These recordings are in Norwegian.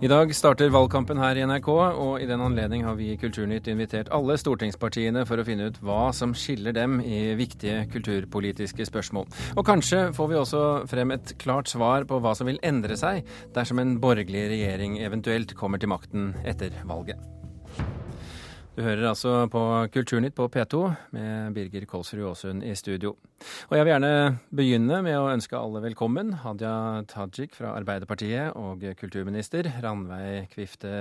I dag starter valgkampen her i NRK, og i den anledning har vi i Kulturnytt invitert alle stortingspartiene for å finne ut hva som skiller dem i viktige kulturpolitiske spørsmål. Og kanskje får vi også frem et klart svar på hva som vil endre seg dersom en borgerlig regjering eventuelt kommer til makten etter valget. Du hører altså på Kulturnytt på P2 med Birger Kolsrud Aasund i studio. Og jeg vil gjerne begynne med å ønske alle velkommen. Hadia Tajik fra Arbeiderpartiet og kulturminister Ranveig Kvifte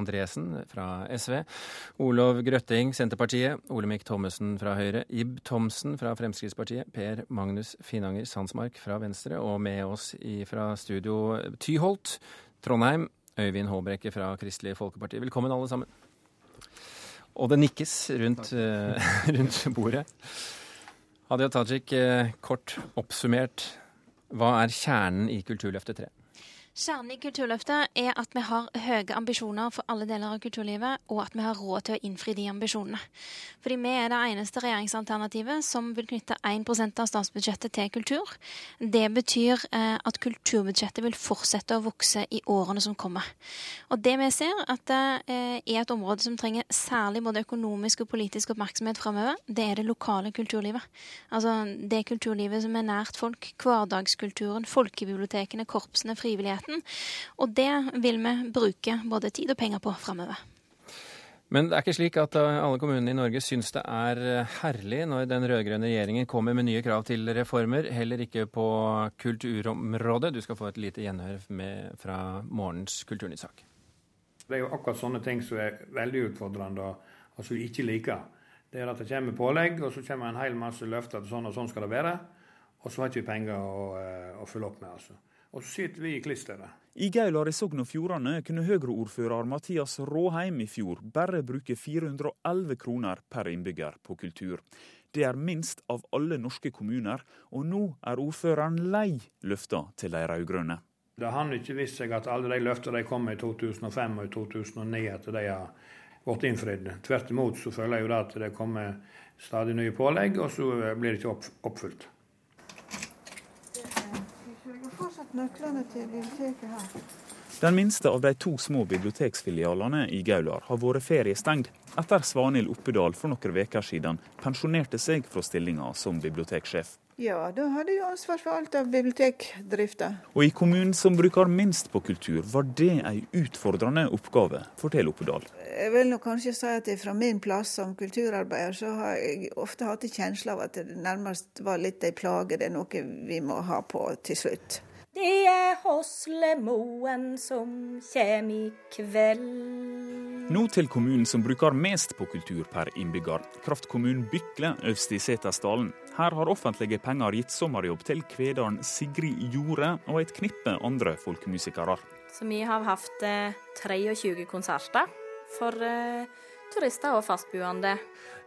Andresen fra SV. Olov Grøtting, Senterpartiet. Olemic Thommessen fra Høyre. Ib Thomsen fra Fremskrittspartiet. Per Magnus Finanger Sandsmark fra Venstre. Og med oss fra studio Tyholt, Trondheim. Øyvind Håbrekke fra Kristelig Folkeparti. Velkommen alle sammen. Og det nikkes rundt, uh, rundt bordet. Hadia Tajik, uh, kort oppsummert, hva er kjernen i Kulturløftet 3? Kjernen i Kulturløftet er at vi har høye ambisjoner for alle deler av kulturlivet, og at vi har råd til å innfri de ambisjonene. Fordi vi er det eneste regjeringsalternativet som vil knytte 1% av statsbudsjettet til kultur. Det betyr eh, at kulturbudsjettet vil fortsette å vokse i årene som kommer. Og det vi ser at det eh, er et område som trenger særlig både økonomisk og politisk oppmerksomhet framover, det er det lokale kulturlivet. Altså det kulturlivet som er nært folk. Hverdagskulturen, folkebibliotekene, korpsene, frivilligheten virksomheten. Og det vil vi bruke både tid og penger på framover. Men det er ikke slik at eh, alle kommunene i Norge syns det er eh, herlig når den rød-grønne regjeringen kommer med nye krav til reformer, heller ikke på kulturområdet. Du skal få et lite gjenhør med, fra morgens Kulturnytt-sak. Det er jo akkurat sånne ting som er veldig utfordrende, og som vi ikke liker. Det er at det kommer pålegg, og så kommer en hel masse løfter til sånn og sånn skal det være. Og så har ikke vi penger å, eh, å følge opp med. altså. Og så sitter vi i klisteret. I Gaular i Sogn og Fjordane kunne Høyre-ordfører Mathias Råheim i fjor bare bruke 411 kroner per innbygger på kultur. Det er minst av alle norske kommuner, og nå er ordføreren lei løfta til de rød-grønne. Det har ikke vist seg at alle de løftene de kom med i 2005 og i 2009, at de har blitt innfridd. Tvert imot så føler jeg jo at det kommer stadig nye pålegg, og så blir det ikke oppfylt fortsatt nøklene til biblioteket her. Den minste av de to små biblioteksfilialene i Gaular har vært feriestengt etter Svanhild Oppedal for noen uker siden pensjonerte seg fra stillinga som biblioteksjef. Ja, da hadde jeg ansvar for alt av bibliotekdrifta. Og i kommunen som bruker minst på kultur, var det ei utfordrende oppgave, forteller Oppedal. Jeg vil nok kanskje si at fra min plass som kulturarbeider, så har jeg ofte hatt en kjensle av at det nærmest var litt ei plage. Det er noe vi må ha på til slutt. Det er Hoslemoen som kjem i kveld. Nå til kommunen som bruker mest på kultur per innbygger. Kraftkommunen Bykle øst i Setesdalen. Her har offentlige penger gitt sommerjobb til kvederen Sigrid Jorde og et knippe andre folkemusikere. Så vi har hatt 23 eh, konserter for eh, turister og fastboende.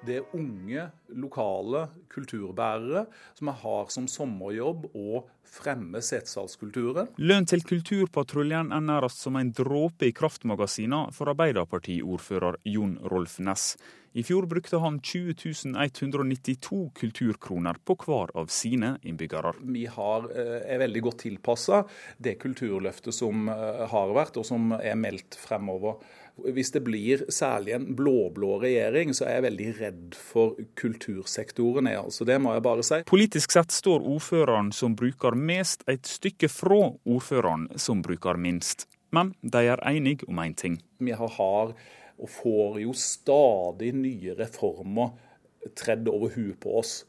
Det er unge, lokale kulturbærere som har som sommerjobb å fremme setsalskulturen. Lønn til Kulturpatruljen er nærmest som en dråpe i kraftmagasinene for Arbeiderpartiordfører Jon Rolf Næss. I fjor brukte han 20 192 kulturkroner på hver av sine innbyggere. Vi har, eh, er veldig godt tilpassa det kulturløftet som eh, har vært, og som er meldt fremover. Hvis det blir særlig en blå-blå regjering, så er jeg veldig redd for kultursektoren. altså Det må jeg bare si. Politisk sett står ordføreren som bruker mest, et stykke fra ordføreren som bruker minst. Men de er enige om én en ting. Vi har, har og får jo stadig nye reformer tredd over huet på oss.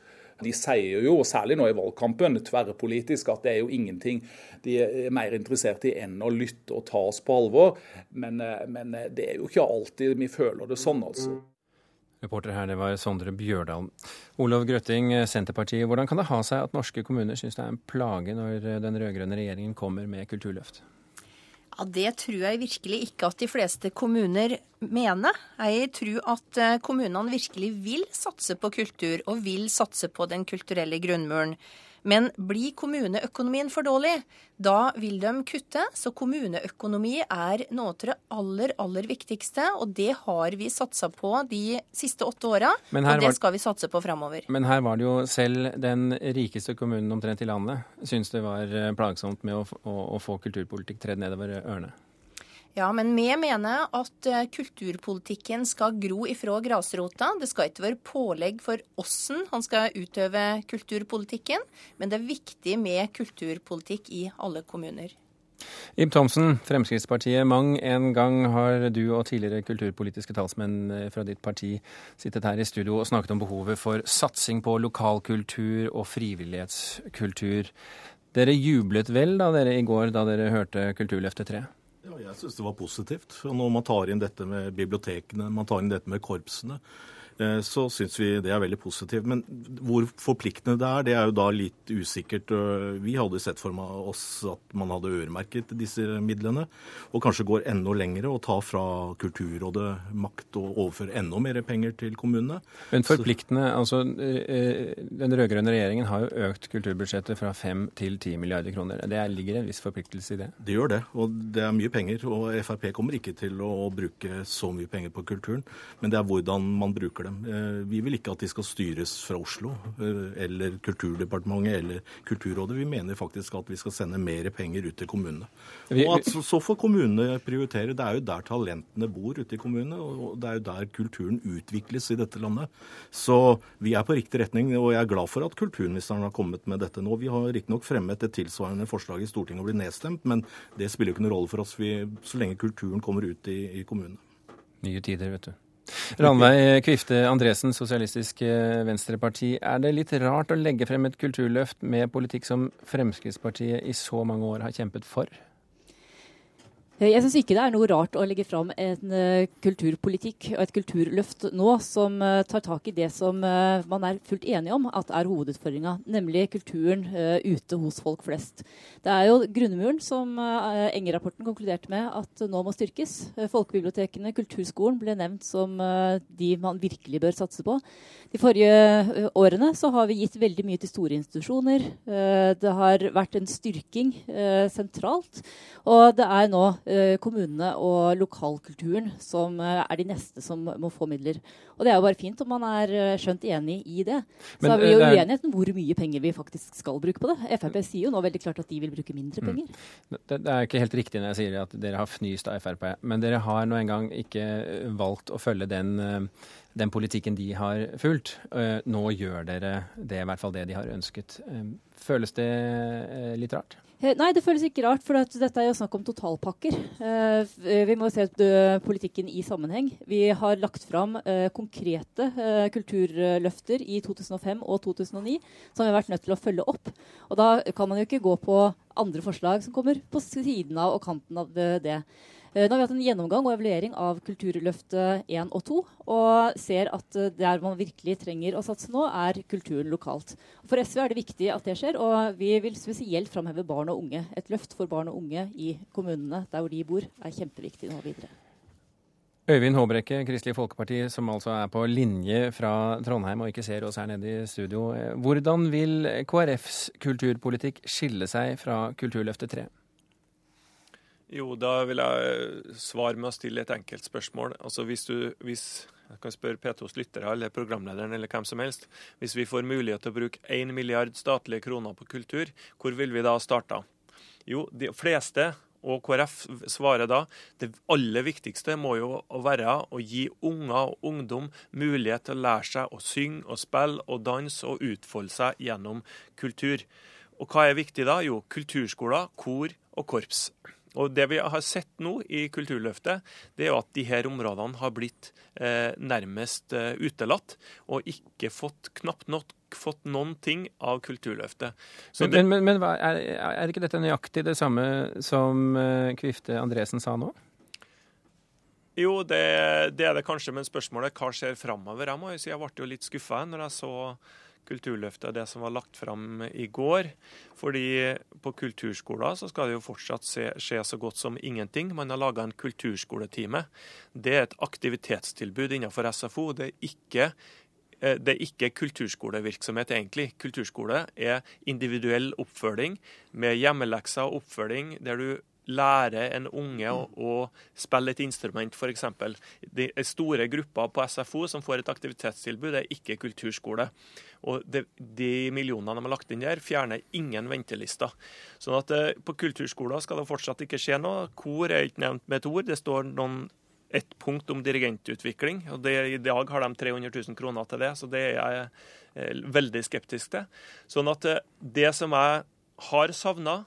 De sier jo, særlig nå i valgkampen, tverrpolitisk, at det er jo ingenting de er mer interessert i enn å lytte og ta oss på alvor. Men, eh, men eh, det er jo ikke alltid vi føler det sånn, altså. Reporter her, det var Sondre Bjørdal. Olav Grøtting, Senterpartiet. Hvordan kan det ha seg at norske kommuner syns det er en plage når den rød-grønne regjeringen kommer med kulturløft? Ja, Det tror jeg virkelig ikke at de fleste kommuner mener. Jeg tror at eh, kommunene virkelig vil satse på kultur, og vil satse på den kulturelle grunnmuren. Men blir kommuneøkonomien for dårlig, da vil de kutte. Så kommuneøkonomi er noe av det aller, aller viktigste, og det har vi satsa på de siste åtte åra. Og det skal vi satse på framover. Men her var det jo selv den rikeste kommunen omtrent i landet syns det var eh, plagsomt med å, å, å få kulturpolitikk tredd nedover ørene. Ja, men vi mener at eh, kulturpolitikken skal gro ifra grasrota. Det skal ikke være pålegg for åssen han skal utøve kulturpolitikken, men det er viktig med kulturpolitikk i alle kommuner. Ib Thomsen, Fremskrittspartiet. Mang en gang har du og tidligere kulturpolitiske talsmenn eh, fra ditt parti sittet her i studio og snakket om behovet for satsing på lokalkultur og frivillighetskultur. Dere jublet vel da dere i går da dere hørte Kulturløftet 3? Ja, jeg syns det var positivt. Når man tar inn dette med bibliotekene, man tar inn dette med korpsene, så syns vi det er veldig positivt. Men hvor forpliktende det er, det er jo da litt usikkert. Vi hadde sett for oss at man hadde øremerket disse midlene, og kanskje går enda lengre og tar fra Kulturrådet makt og overfører enda mer penger til kommunene. Men forpliktende, altså eh, Den rød-grønne regjeringen har jo økt kulturbudsjettet fra 5 til 10 milliarder kroner. Det ligger en viss forpliktelse i det? Det gjør det, og det er mye penger. Og Frp kommer ikke til å bruke så mye penger på kulturen, men det er hvordan man bruker det dem. Eh, vi vil ikke at de skal styres fra Oslo eh, eller Kulturdepartementet eller Kulturrådet. Vi mener faktisk at vi skal sende mer penger ut til kommunene. Og at Så får kommunene prioritere. Det er jo der talentene bor ute i kommunene, og det er jo der kulturen utvikles i dette landet. Så vi er på riktig retning, og jeg er glad for at kulturministeren har kommet med dette nå. Vi har riktignok fremmet et tilsvarende forslag i Stortinget og blir nedstemt, men det spiller jo ikke noen rolle for oss vi, så lenge kulturen kommer ut i, i kommunene. Nye tider, vet du. Ranveig Kvifte Andresen, Sosialistisk eh, Venstreparti. Er det litt rart å legge frem et kulturløft med politikk som Fremskrittspartiet i så mange år har kjempet for? Jeg syns ikke det er noe rart å legge fram en uh, kulturpolitikk og et kulturløft nå som uh, tar tak i det som man er fullt enige om at er hovedutfordringa, nemlig kulturen ute hos folk flest. Det er jo grunnmuren som Enger-rapporten konkluderte med at nå må styrkes. Folkebibliotekene, kulturskolen ble nevnt som de man virkelig bør satse på. De forrige årene så har vi gitt veldig mye til store institusjoner. det har vært en styrking sentralt, og det er nå Eh, kommunene og lokalkulturen som eh, er de neste som må få midler. Og det er jo bare fint om man er eh, skjønt enig i det. Så Men, er vi jo uenighet om hvor mye penger vi faktisk skal bruke på det. Frp sier jo nå veldig klart at de vil bruke mindre mm. penger. Mm. Det, det, er ikke helt riktig når jeg sier at dere har fnyst av Frp. Men dere har nå engang ikke valgt å følge den den politikken de har fulgt. Nå gjør dere det, i hvert fall det de har ønsket. Føles det litt rart? Eh, nei, det føles ikke rart, for dette er jo snakk om totalpakker. Eh, eh, vi må se politikken i sammenheng. Vi har lagt fram konkrete kulturløfter i 2005 og 2009 som vi har vært nødt til å følge opp. Og da kan man jo ikke gå på andre forslag som kommer på siden av og kanten av det. Eh, nå har vi hatt en gjennomgang og evaluering av Kulturløftet 1 og 2, og ser at eh, der man virkelig trenger å satse nå, er kulturen lokalt. For SV er det viktig at det skjer, og vi vil spesielt framheve barn og unge. Et løft for barn og unge i kommunene der hvor de bor, er kjempeviktig nå videre. Øyvind Håbrekke, Kristelig Folkeparti, som altså er på linje fra Trondheim og ikke ser oss her nede i studio. Eh, hvordan vil KrFs kulturpolitikk skille seg fra Kulturløftet 3? Jo, da vil jeg svare med å stille et enkelt spørsmål. Altså hvis du, hvis jeg kan spørre P2s lyttere eller programlederen eller hvem som helst. Hvis vi får mulighet til å bruke 1 milliard statlige kroner på kultur, hvor vil vi da starte? Jo, de fleste, og KrF svarer da, det aller viktigste må jo være å gi unger og ungdom mulighet til å lære seg å synge og spille og danse og utfolde seg gjennom kultur. Og hva er viktig da? Jo, kulturskoler, kor og korps. Og Det vi har sett nå i Kulturløftet, det er jo at de her områdene har blitt eh, nærmest eh, utelatt, og ikke fått knapt nok fått noen ting av Kulturløftet. Men, det, men, men, er, er, ikke dette nøyaktig det samme som eh, Kvifte Andresen sa nå? Jo, det, det, er det kanskje, men spørsmålet hva skjer framover? Jeg må jo si jeg ble jo litt skuffa når jeg så Kulturløftet, det som var lagt fram i går. Fordi på kulturskoler så skal det jo fortsatt skje så godt som ingenting. Man har laga en kulturskoletime. Det er et aktivitetstilbud innenfor SFO. Det er ikke eh, det er ikke kulturskolevirksomhet, egentlig. Kulturskole er individuell oppfølging med hjemmelekser og oppfølging der du lære en unge å, å spille et instrument, f.eks. De store grupper på SFO som får et aktivitetstilbud, er ikke kulturskole. Og de, De millionene de har lagt inn der, fjerner ingen ventelister. Sånn at eh, På kulturskoler skal det fortsatt ikke skje noe. Kor er ikke nevnt med et ord. Det står noen et punkt om dirigentutvikling. og det, I dag har de 300 000 kroner til det, så det er jeg eh, veldig skeptisk til. Sånn at eh, det som jeg har savna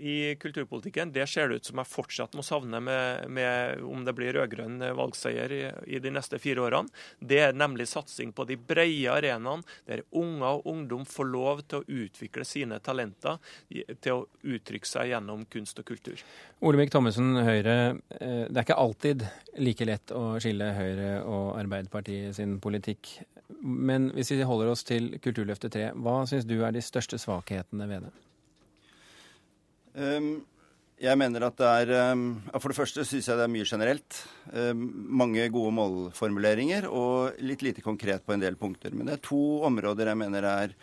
i kulturpolitikken, det ser det ut som jeg fortsatt må savne med, med om det blir rød-grønn valgseier i, i, de neste fire årene. Det er nemlig satsing på de brede arenaene, der unger og ungdom får lov til å utvikle sine talenter til å uttrykke seg gjennom kunst og kultur. Olemic Thommessen, Høyre. Eh, det er ikke alltid like lett å skille Høyre og Arbeiderpartiet sin politikk. Men hvis vi holder oss til Kulturløftet 3, hva syns du er de største svakhetene ved det? Um, jeg mener at det er um, For det første syns jeg det er mye generelt. Um, mange gode målformuleringer og litt lite konkret på en del punkter. Men det er to områder jeg mener er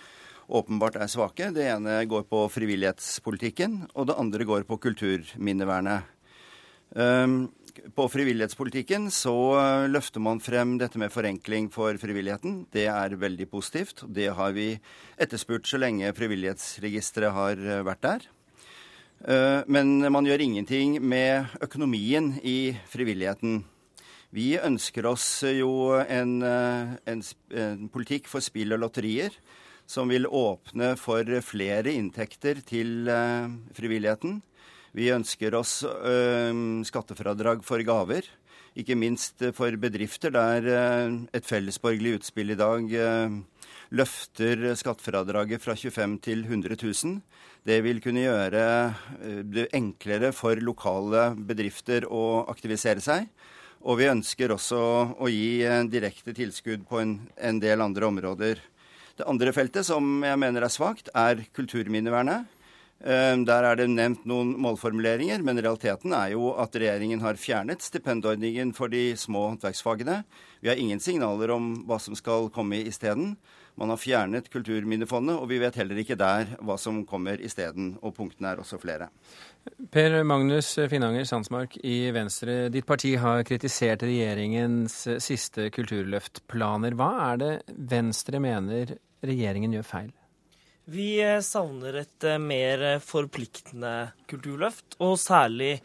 åpenbart er svake. Det ene går på frivillighetspolitikken, og det andre går på kulturminnevernet. På frivillighetspolitikken så løfter man frem dette med forenkling for frivilligheten. Det er veldig positivt. Det har vi etterspurt så lenge Frivillighetsregisteret har vært der. Eh, men man gjør ingenting med økonomien i frivilligheten. Vi ønsker oss jo en, eh, en, en, politikk for spill og lotterier som vil åpne for flere inntekter til uh, frivilligheten. Vi ønsker oss skattefradrag for gaver, ikke minst for bedrifter der et fellesborgerlig utspill i dag løfter skattefradraget fra 25 til 100 000. Det vil kunne gjøre eh, det enklere for lokale bedrifter å aktivisere seg. Og vi ønsker også å gi direkte tilskudd på en, en del andre områder. Det andre feltet som jeg mener er svakt, er kulturminnevernet. Eh, der er det nevnt noen målformuleringer, men realiteten er jo at regjeringen har fjernet stipendordningen for de små håndverksfagene. Vi har ingen signaler om hva som skal komme isteden. Man har fjernet Kulturminnefondet, og vi vet heller ikke der hva som kommer isteden. Og punktene er også flere. Per Magnus Finanger Sandsmark i Venstre, ditt parti har kritisert regjeringens siste kulturløftplaner. Hva er det Venstre mener regjeringen gjør feil? Vi savner et mer forpliktende kulturløft, og særlig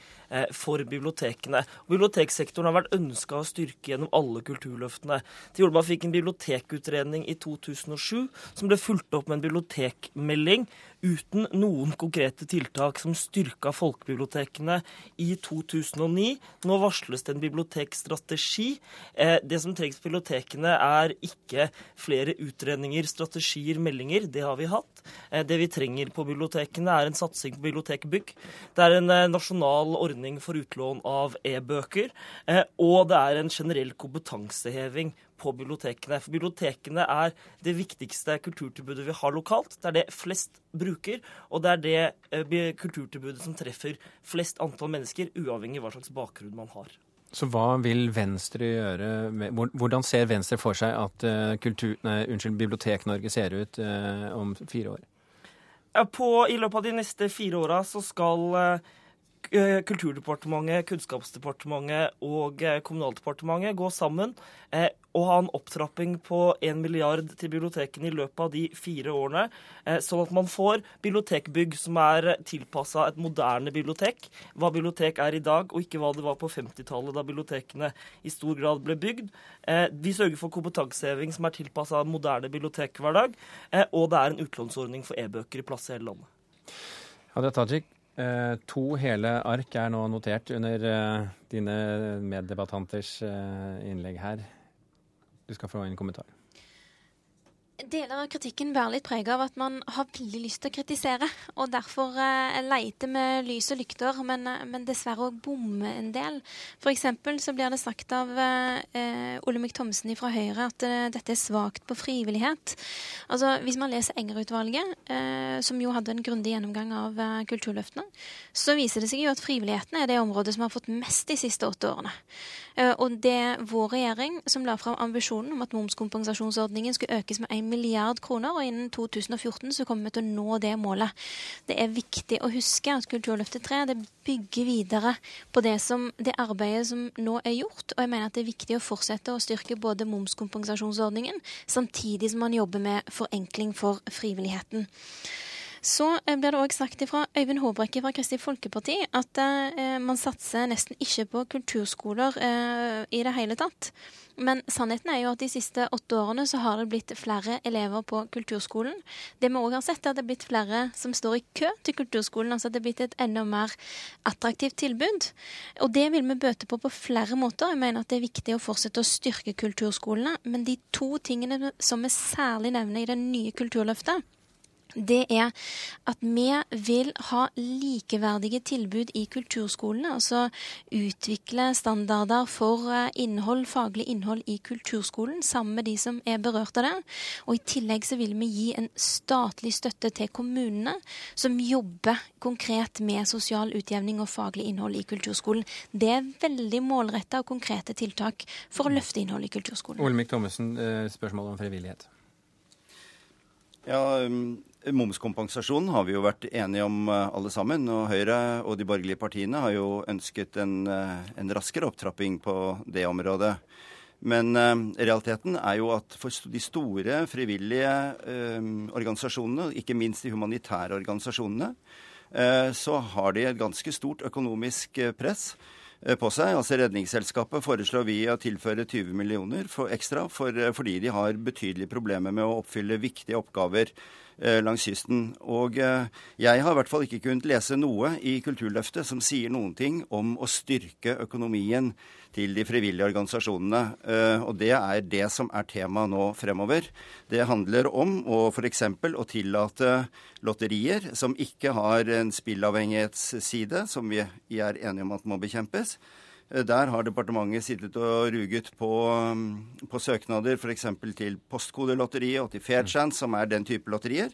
for bibliotekene. Biblioteksektoren har vært ønska å styrke gjennom alle kulturløftene. Til Jordbær fikk en bibliotekutredning i 2007 som ble fulgt opp med en bibliotekmelding uten noen konkrete tiltak som styrka folkebibliotekene i 2009. Nå varsles det en bibliotekstrategi. Eh, det som trengs på bibliotekene, er ikke flere utredninger, strategier, meldinger. Det har vi hatt. Eh, det vi trenger på bibliotekene, er en satsing på bibliotekbygg. Det er en nasjonal ordning ordning for utlån av e-bøker. Eh, og det er en generell kompetanseheving på bibliotekene. For bibliotekene er det viktigste kulturtilbudet vi har lokalt. Det er det flest bruker, og det er det eh, kulturtilbudet som treffer flest antall mennesker, uavhengig av hva slags bakgrunn man har. Så hva vil Venstre gjøre? Hvordan ser Venstre for seg at eh, kultur, nei, unnskyld, Bibliotek-Norge ser ut eh, om fire år? På, I løpet av de neste fire åra så skal Eh, Kulturdepartementet, Kunnskapsdepartementet og eh, Kommunaldepartementet gå sammen eh, og ha en opptrapping på 1 milliard til bibliotekene i løpet av de fire årene, sånn at man får bibliotekbygg som er tilpassa et moderne bibliotek. Hva bibliotek er i dag, og ikke hva det var på 50-tallet, da bibliotekene i stor grad ble bygd. Vi sørger for kompetanseheving som er tilpassa moderne bibliotekhverdag, og det er en utlånsordning for e-bøker i plass i hele landet. Hadia Tajik, Eh, to hele ark er nå notert under eh, dine meddebattanters eh, innlegg her. Du skal få en kommentar. Deler av kritikken bærer litt preg av at man har veldig lyst til å kritisere. Og derfor eh, leter med lys og lykter, men, eh, men dessverre òg bommer en del. F.eks. så blir det sagt av eh, Olemic Thomsen fra Høyre at eh, dette er svakt på frivillighet. Altså, Hvis man leser Enger-utvalget, eh, som jo hadde en grundig gjennomgang av eh, kulturløftene, så viser det seg jo at frivilligheten er det området som har fått mest de siste åtte årene. og det er vår regjering som la fram ambisjonen om at momskompensasjonsordningen skulle økes med 1 milliard kroner, og innen 2014 så kommer vi til å nå det målet. Det er viktig å huske at Kulturløftet 3 det bygger videre på det, som, det arbeidet som nå er gjort, og jeg mener at det er viktig å fortsette å styrke både momskompensasjonsordningen, samtidig som man jobber med forenkling for frivilligheten. Så eh, blir det òg sagt fra Øyvind Håbrekke fra Kristelig Folkeparti at eh, man satser nesten ikke på kulturskoler eh, i det hele tatt. Men sannheten er jo at de siste åtte årene så har det blitt flere elever på kulturskolen. Det vi òg har sett, er at det er blitt flere som står i kø til kulturskolen. Altså at det er blitt et enda mer attraktivt tilbud. Og det vil vi bøte på på flere måter. Jeg mener at det er viktig å fortsette å styrke kulturskolene. Men de to tingene som vi særlig nevner i det nye Kulturløftet, det er at vi vil ha likeverdige tilbud i kulturskolene. Altså utvikle standarder for eh, innhold, faglig innhold i kulturskolen sammen med de som er berørt av det. Og i tillegg så vil vi gi en statlig støtte til kommunene som jobber konkret med sosial utjevning og faglig innhold i kulturskolen. Det er veldig målretta og konkrete tiltak for å løfte innhold i kulturskolen. Olemic Thommessen, eh, spørsmål om frivillighet. Ja, um, Momskompensasjonen har vi jo vært enige om uh, alle sammen. Og Høyre og de borgerlige partiene har jo ønsket en, uh, en raskere opptrapping på det området. Men eh, realiteten er jo at for de store frivillige eh, organisasjonene, ikke minst de humanitære organisasjonene, så har de et ganske stort økonomisk press på seg. Altså Redningsselskapet foreslår vi å tilføre 20 millioner for ekstra for, fordi de har betydelige problemer med å oppfylle viktige oppgaver Eh, langs kysten. Og eh, jeg har i hvert fall ikke kunnet lese noe i Kulturløftet som sier noen ting om å styrke økonomien til de frivillige organisasjonene. Eh, og det er det som er tema nå fremover. Det handler om å f.eks. å tillate lotterier som ikke har en spillavhengighetsside, som vi er enige om at må bekjempes. Eh, der har departementet sittet og ruget på, mm, på søknader f.eks. til Postkodelotteriet og til Fairchance, som er den type lotterier,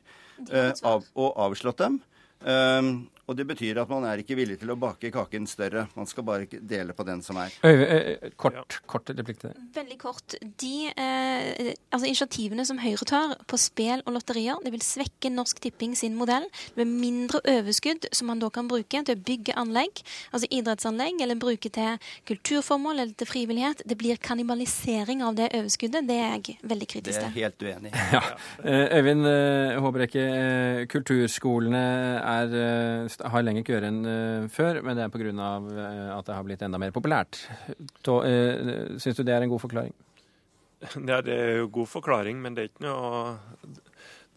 eh, av, og avslått dem. Um, og det betyr at man er ikke villig til å bake kaken større. Man skal bare ikke dele på den som er. Øyve, eh, kort, kort replikk til det. Veldig kort. De eh, altså initiativene som Høyre tar på spill og lotterier, det vil svekke Norsk Tipping sin modell. Med mindre overskudd som man da kan bruke til å bygge anlegg, altså idrettsanlegg, eller bruke til kulturformål eller til frivillighet. Det blir kannibalisering av det overskuddet. Det er jeg veldig kritisk til. Det er helt uenig i. Ja. Eh, Øyvind Håbrekke, kulturskolene er har lenger køer enn uh, før, men det er pga. Uh, at det har blitt enda mer populært. Uh, Syns du det er en god forklaring? Ja, det er jo god forklaring, men det er ikke noe,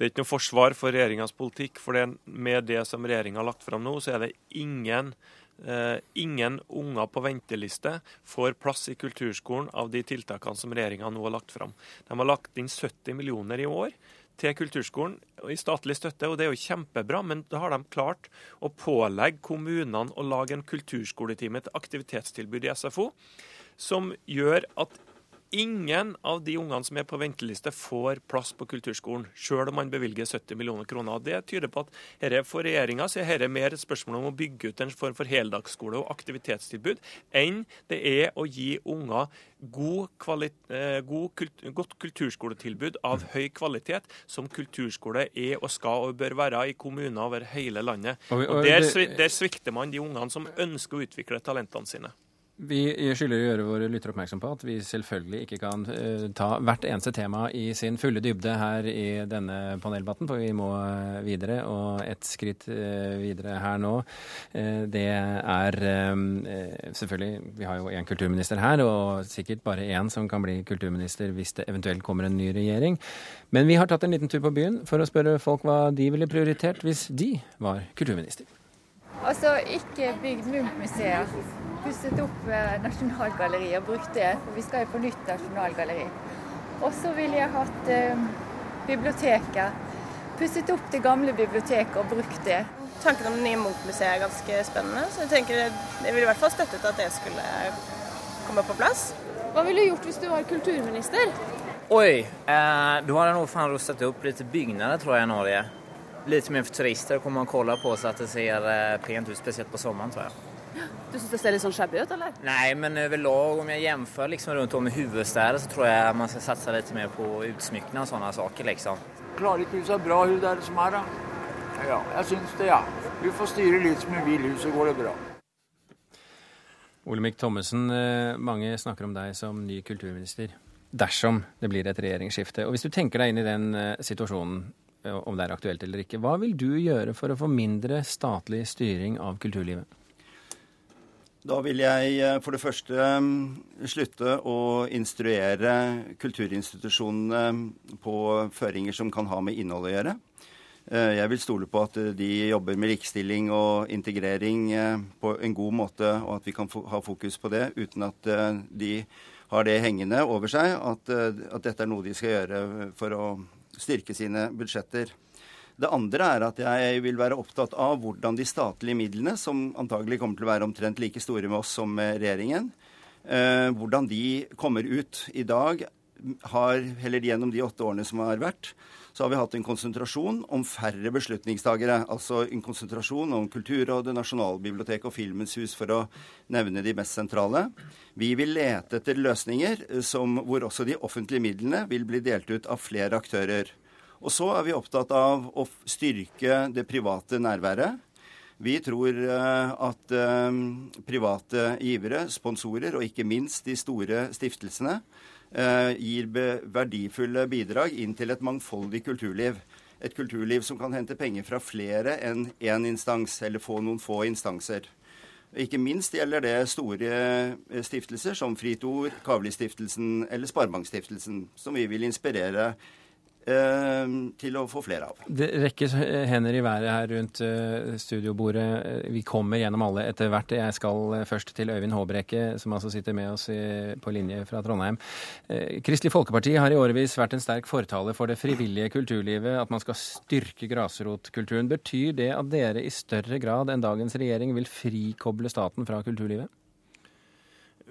er ikke noe forsvar for regjeringas politikk. For det, med det som regjeringa har lagt fram nå, så er det ingen Uh, ingen unger på venteliste får plass i kulturskolen av de tiltakene som regjeringa nå har lagt fram. De har lagt inn 70 millioner i år til kulturskolen i statlig støtte, og det er jo kjempebra. Men da har de klart å pålegge kommunene å lage en kulturskoletime til aktivitetstilbud i SFO, som gjør at Ingen av de ungene som er på venteliste, får plass på kulturskolen, sjøl om man bevilger 70 millioner kroner. Det tyder på at dette for regjeringa er mer et spørsmål om å bygge ut en form for heldagsskole og aktivitetstilbud, enn det er å gi unger god eh, god kult godt kulturskoletilbud av høy kvalitet, som kulturskole er og skal og bør være i kommuner over hele landet. Og Der, der svikter man de ungene som ønsker å utvikle talentene sine. Vi skylder å gjøre våre lyttere oppmerksom på at vi selvfølgelig ikke kan uh, ta hvert eneste tema i sin fulle dybde her i denne paneldebatten, for vi må uh, videre. Og et skritt uh, videre her nå, det er selvfølgelig Vi har jo én kulturminister her, og sikkert bare én som kan bli kulturminister hvis det eventuelt kommer en ny regjering. Men vi har tatt en liten tur på byen for å spørre folk hva de ville prioritert hvis de var kulturminister. Altså, ikke bygd Munch-museer. pusset opp eh, Nasjonalgalleriet og brukt det. For vi skal jo på nytt nasjonalgalleri. Og så ville jeg hatt eh, biblioteket. Pusset opp det gamle biblioteket og brukt det. Tanken om det nye Munch-museet er ganske spennende, så jeg tenker jeg ville i hvert fall støttet at det skulle komme på plass. Hva ville du gjort hvis du var kulturminister? Oi, eh, da hadde jeg nok fan rustet opp litt bygninger, tror jeg, i Norge. Litt mer for turister kommer man kolla på så at det ser eh, pent ut, spesielt på sommeren, tror jeg. Du syns det ser litt sånn shabby ut, eller? Nei, men overlag, om jeg jämför liksom rundt om i huvudstäder så tror jeg man skal satse litt mer på utsmyckning og sånne saker liksom. Klarer ikke hun seg bra, hun der som er, da? Ja, jeg syns det, ja. Du får styre litt som hun vil, så går det bra. Olemic Thommessen, eh, mange snakker om deg som ny kulturminister dersom det blir et regjeringsskifte. Og Hvis du tenker deg inn i den eh, situasjonen, om det er aktuelt eller ikke, hva vil du gjøre for å få mindre statlig styring av kulturlivet? Da vil jeg for det første slutte å instruere kulturinstitusjonene på føringer som kan ha med innhold å gjøre. Jeg vil stole på at de jobber med likestilling og integrering på en god måte, og at vi kan ha fokus på det uten at de har det hengende over seg, at, at dette er noe de skal gjøre for å styrke sine budsjetter. Det andre er at jeg vil være opptatt av hvordan de statlige midlene, som antagelig kommer til å være omtrent like store med oss som med regjeringen, eh, hvordan de kommer ut. I dag har, heller gjennom de åtte årene som har vært, så har vi hatt en konsentrasjon om færre beslutningstagere. Altså en konsentrasjon om Kulturrådet, Nasjonalbiblioteket og Filmens hus, for å nevne de mest sentrale. Vi vil lete etter løsninger som, hvor også de offentlige midlene vil bli delt ut av flere aktører. Og så er vi opptatt av å styrke det private nærværet. Vi tror at private givere, sponsorer og ikke minst de store stiftelsene gir verdifulle bidrag inn til et mangfoldig kulturliv. Et kulturliv som kan hente penger fra flere enn én instans, eller få noen få instanser. Ikke minst gjelder det store stiftelser som Fritt Ord, Kavli-stiftelsen eller Sparebankstiftelsen, som vi vil inspirere til å få flere av. Det rekkes hender i været her rundt studiobordet. Vi kommer gjennom alle etter hvert. Jeg skal først til Øyvind Håbrekke, som altså sitter med oss på linje fra Trondheim. Kristelig Folkeparti har i årevis vært en sterk fortaler for det frivillige kulturlivet, at man skal styrke grasrotkulturen. Betyr det at dere i større grad enn dagens regjering vil frikoble staten fra kulturlivet?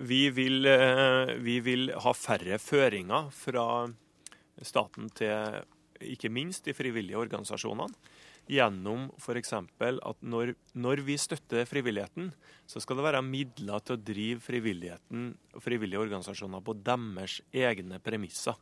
Vi vil, vi vil ha færre føringer fra staten til ikke minst de frivillige organisasjonene. Gjennom f.eks. at når, når, vi støtter frivilligheten, så skal det være midler til å drive frivilligheten og frivillige organisasjoner på deres egne premisser.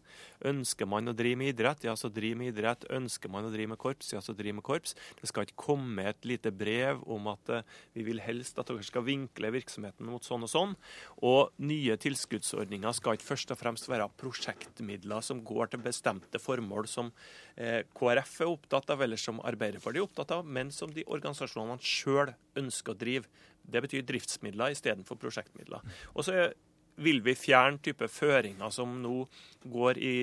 Ønsker man å drive med idrett, ja, så driv med idrett. Ønsker man å drive med korps, ja, så driv med korps. Det skal ikke komme et lite brev om at uh, vi vil helst at dere skal vinkle virksomheten mot sånn og sånn. Og nye tilskuddsordninger skal ikke først og fremst være prosjektmidler som går til bestemte formål som KrF er opptatt av, eller som Arbeiderpartiet er opptatt av, men som de organisasjonene sjøl ønsker å drive. Det betyr driftsmidler istedenfor prosjektmidler. Og så vil vi fjerne type føringer som nå går i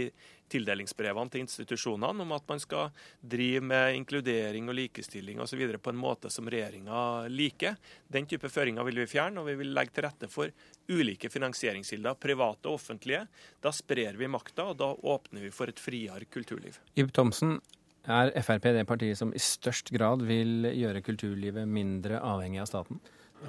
tildelingsbrevene til institusjonene om at man skal drive med inkludering og likestilling osv. på en måte som regjeringa liker. Den type føringer vil vi fjerne, og vi vil legge til rette for ulike finansieringskilder, private og offentlige. Da sprer vi makta, og da åpner vi for et friere kulturliv. Ib Thomsen, er Frp det partiet som i størst grad vil gjøre kulturlivet mindre avhengig av staten?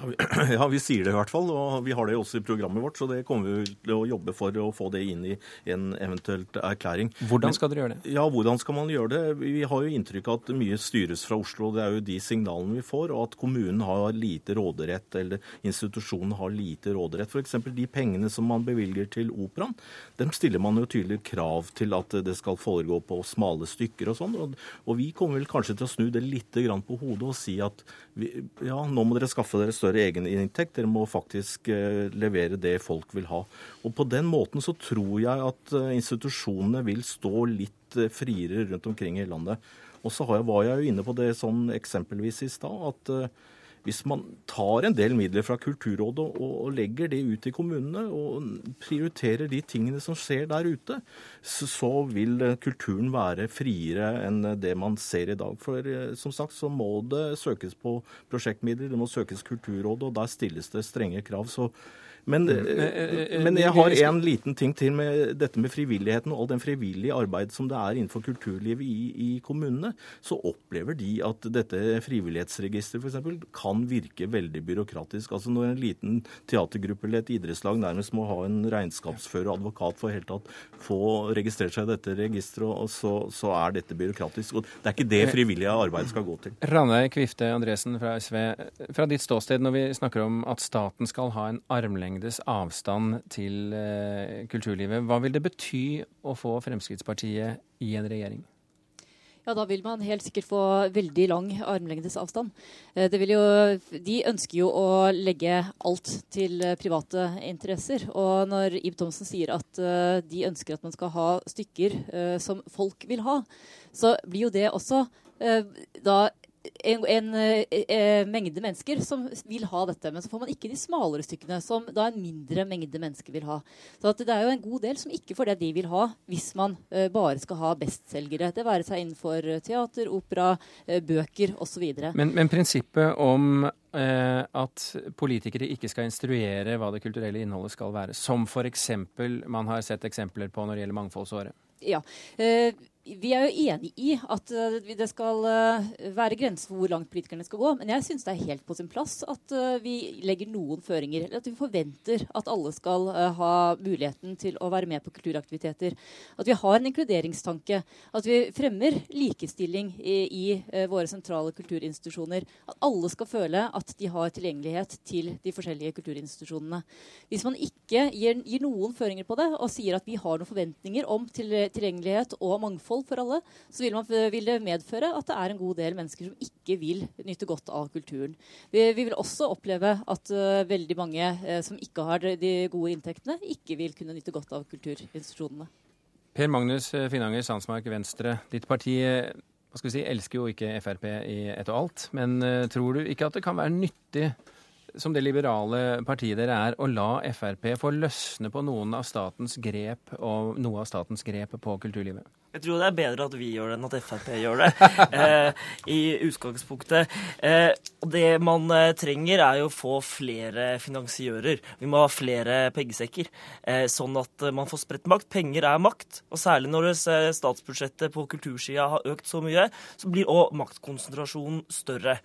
Ja, vi sier det i hvert fall, og vi har det også i programmet vårt. Så det kommer vi til å jobbe for å få det inn i en eventuelt erklæring. Hvordan skal dere gjøre det? Ja, hvordan skal man gjøre det? Vi har jo inntrykk av at mye styres fra Oslo. Det er jo de signalene vi får. Og at kommunen har lite råderett, eller institusjonen har lite råderett. F.eks. de pengene som man bevilger til operaen, dem stiller man jo tydelig krav til at det skal foregå på smale stykker og sånn. Og, og vi kommer vel kanskje til å snu det litt på hodet og si at vi, ja, nå må dere skaffe dere større egeninntekt. Dere må faktisk eh, levere det folk vil ha. Og På den måten så tror jeg at eh, institusjonene vil stå litt eh, friere rundt omkring i landet. Og så var jeg jo inne på det sånn eksempelvis i stad, at hvis man tar en del midler fra Kulturrådet og, legger det ut i kommunene, og prioriterer de tingene som skjer der ute, så, vil kulturen være friere enn det man ser i dag. For som sagt så må det søkes på prosjektmidler, det må søkes Kulturrådet, og der stilles det strenge krav. Så Men, Mm. Eh, eh, men jeg har en liten ting til med dette med frivilligheten og all den frivillige arbeid som det er innenfor kulturlivet i, i kommunene. Så opplever de at dette frivillighetsregisteret f.eks. kan virke veldig byråkratisk. Altså Når en liten teatergruppe eller et idrettslag nærmest må ha en regnskapsfører og advokat for helt tatt få registrert seg i dette registeret, så, så er dette byråkratisk. Og det er ikke det frivillige arbeidet skal gå til. Ranveig Kvifte Andresen fra SV. Fra ditt ståsted når vi snakker om at staten skal ha en armlengdes avstand til eh, kulturlivet, hva vil det bety å få Fremskrittspartiet i en regjering? Ja, da vil man helt sikkert få veldig lang armlengdes avstand. Eh, jo, de ønsker jo å legge alt til eh, private interesser. Og når Ib Thomsen sier at de ønsker at man skal ha stykker som folk vil ha, så blir jo det også da en, en eh, eh, mengde mennesker som vil ha dette. Men så får man ikke de smalere stykkene, som da en mindre mengde mennesker vil ha. Så at det er jo en god del som ikke får det de vil ha, hvis man eh, bare skal ha bestselgere. Det være seg innenfor teater, opera, eh, bøker osv. Men, men prinsippet om at politikere ikke skal instruere hva det kulturelle innholdet skal være, som f.eks. man har sett eksempler på når det gjelder Mangfoldsåret? Ja. Vi er jo enig i at eh, det skal eh, være grenser for hvor langt politikerne skal gå. Men jeg syns det er helt på sin plass at eh, vi legger noen føringer. Eller at vi forventer at alle skal ha muligheten til å være med på kulturaktiviteter. At vi har en inkluderingstanke. At vi fremmer likestilling i, i våre sentrale kulturinstitusjoner. At alle skal føle at de har tilgjengelighet til de forskjellige kulturinstitusjonene. Hvis man ikke gir, gir noen føringer på det, og sier at vi har noen forventninger om til, tilgjengelighet og mangfold for alle, så vil, man, vil det medføre at det er en god del mennesker som ikke vil nyte godt av kulturen. Vi, vi vil også oppleve at uh, veldig mange uh, som ikke har de, de gode inntektene, ikke vil kunne nyte godt av kulturinstitusjonene. Per Magnus eh, Finanger Sandsmark Venstre, ditt parti hva skal vi si, elsker jo ikke Frp i ett og alt, men uh, tror du ikke at det kan være nyttig som det liberale partiet dere er, å la Frp få løsne på noen av statens grep og noe av statens grep på kulturlivet? Jeg tror det er bedre at vi gjør det enn at Frp gjør det, eh, i utgangspunktet. Eh, det man eh, trenger, er jo å få flere finansiører. Vi må ha flere pengesekker, eh, sånn at man får spredt makt. Penger er makt, og særlig når statsbudsjettet på kultursida har økt så mye, så blir òg maktkonsentrasjonen større.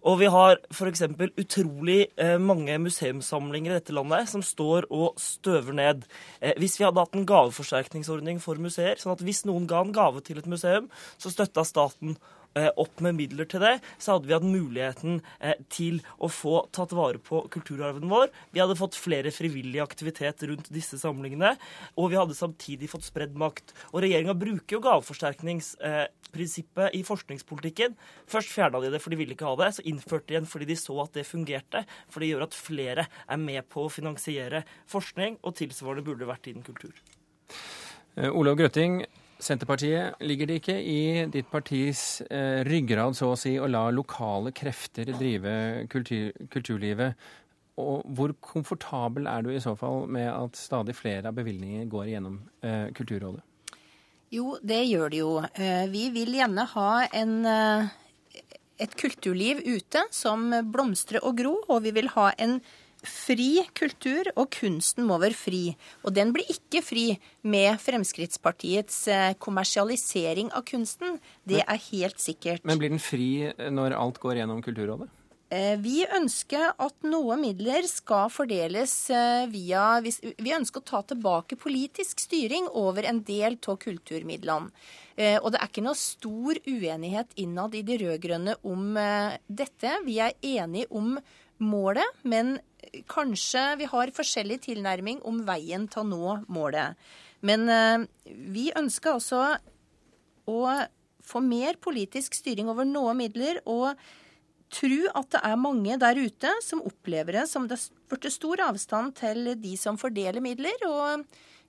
Og vi har f.eks. utrolig eh, mange museumssamlinger i dette landet som står og støver ned. Eh, hvis vi hadde hatt en gaveforsterkningsordning for museer, sånn at hvis noen ga en gave til et museum, så støtta staten eh, opp med midler til det, så hadde vi hatt muligheten eh, til å få tatt vare på kulturarven vår. Vi hadde fått flere frivillig aktivitet rundt disse samlingene, og vi hadde samtidig fått spredd makt. Og regjeringa bruker jo gaveforsterkningsprinsippet i forskningspolitikken. Først fjerna de det for de ville ikke ha det, så innførte de igjen fordi de så at det fungerte. For det gjør at flere er med på å finansiere forskning, og tilsvarende burde vært innen kultur. Eh, Olav Grøtting, Senterpartiet, ligger det ikke i ditt partis eh, ryggrad så å si å la lokale krefter drive kultur, kulturlivet? Og hvor komfortabel er du i så fall med at stadig flere av bevilgninger går gjennom eh, Kulturrådet? Jo, det gjør det jo. Eh, Vi vil gjerne ha en, eh, et kulturliv ute som blomstrer og gror, og vi vil ha en fri kultur, og kunsten må være fri. Og den blir ikke fri med Fremskrittspartiets eh, kommersialisering av kunsten. Det er helt sikkert. Men blir den fri når alt går gjennom Kulturrådet? Eh, Vi ønsker at noen midler skal fordeles eh, via Vi ønsker å ta tilbake politisk styring over en del av kulturmidlene. Eh, Og det er ikke noe stor uenighet innad i de rød-grønne om dette. Vi er enige om målet, men kanskje vi har forskjellig tilnærming om veien til å nå målet. Men vi ønsker altså å få mer politisk styring over noen midler. og tro at det er mange der ute som opplever det som det har blitt stor avstand til de som fordeler midler, og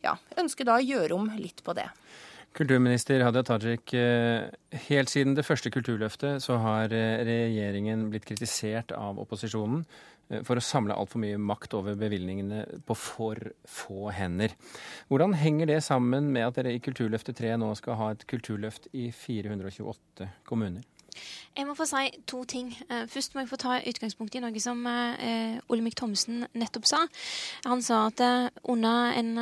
ja, ønsker da å gjøre om litt på det. Kulturminister Hadia Tajik, eh, helt siden det første Kulturløftet så har eh, regjeringen blitt kritisert av opposisjonen eh, for å samle altfor mye makt over bevilgningene på for få hender. Hvordan henger det sammen med at dere i Kulturløftet 3 nå skal ha et kulturløft i 428 kommuner? Jeg må få si to ting. Eh, først må jeg få ta utgangspunkt i noe som eh, Olemic Thomsen nettopp sa. Han sa at eh, under en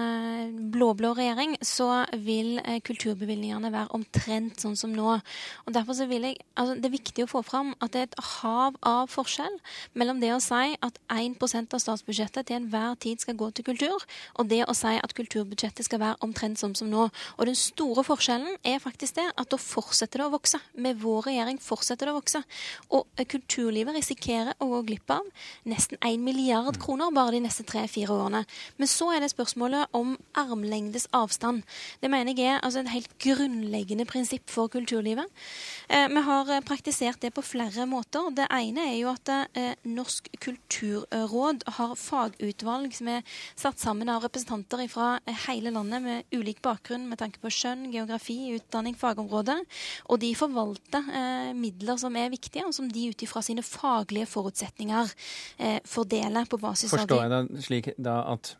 blå-blå regjering så vil kulturbevilgningene være omtrent sånn som nå. Og derfor så vil jeg, altså Det er viktig å få fram at det er et hav av forskjell mellom det å si at 1% av statsbudsjettet til enhver tid skal gå til kultur, og det å si at kulturbudsjettet skal være omtrent sånn som nå. Og den store forskjellen er faktisk det at da fortsetter det å vokse. Med vår regjering fortsetter fortsetter det å vokse. Og eh, kulturlivet risikerer å gå glipp av nesten 1 milliard mm. kroner bare de neste tre-fire årene. Men så er det spørsmålet om armlengdes avstand. Det mener jeg er altså, et helt grunnleggende prinsipp for kulturlivet. Eh, vi har eh, praktisert det på flere måter. Det ene er jo at eh, Norsk kulturråd har fagutvalg som er satt sammen av representanter fra hele landet med ulik bakgrunn med tanke på skjønn, geografi, utdanning, fagområde. Og de forvalter eh, midler midler som er viktige, og som de ut ifra sine faglige forutsetninger eh, fordeler på basis av Forstår jeg det slik da at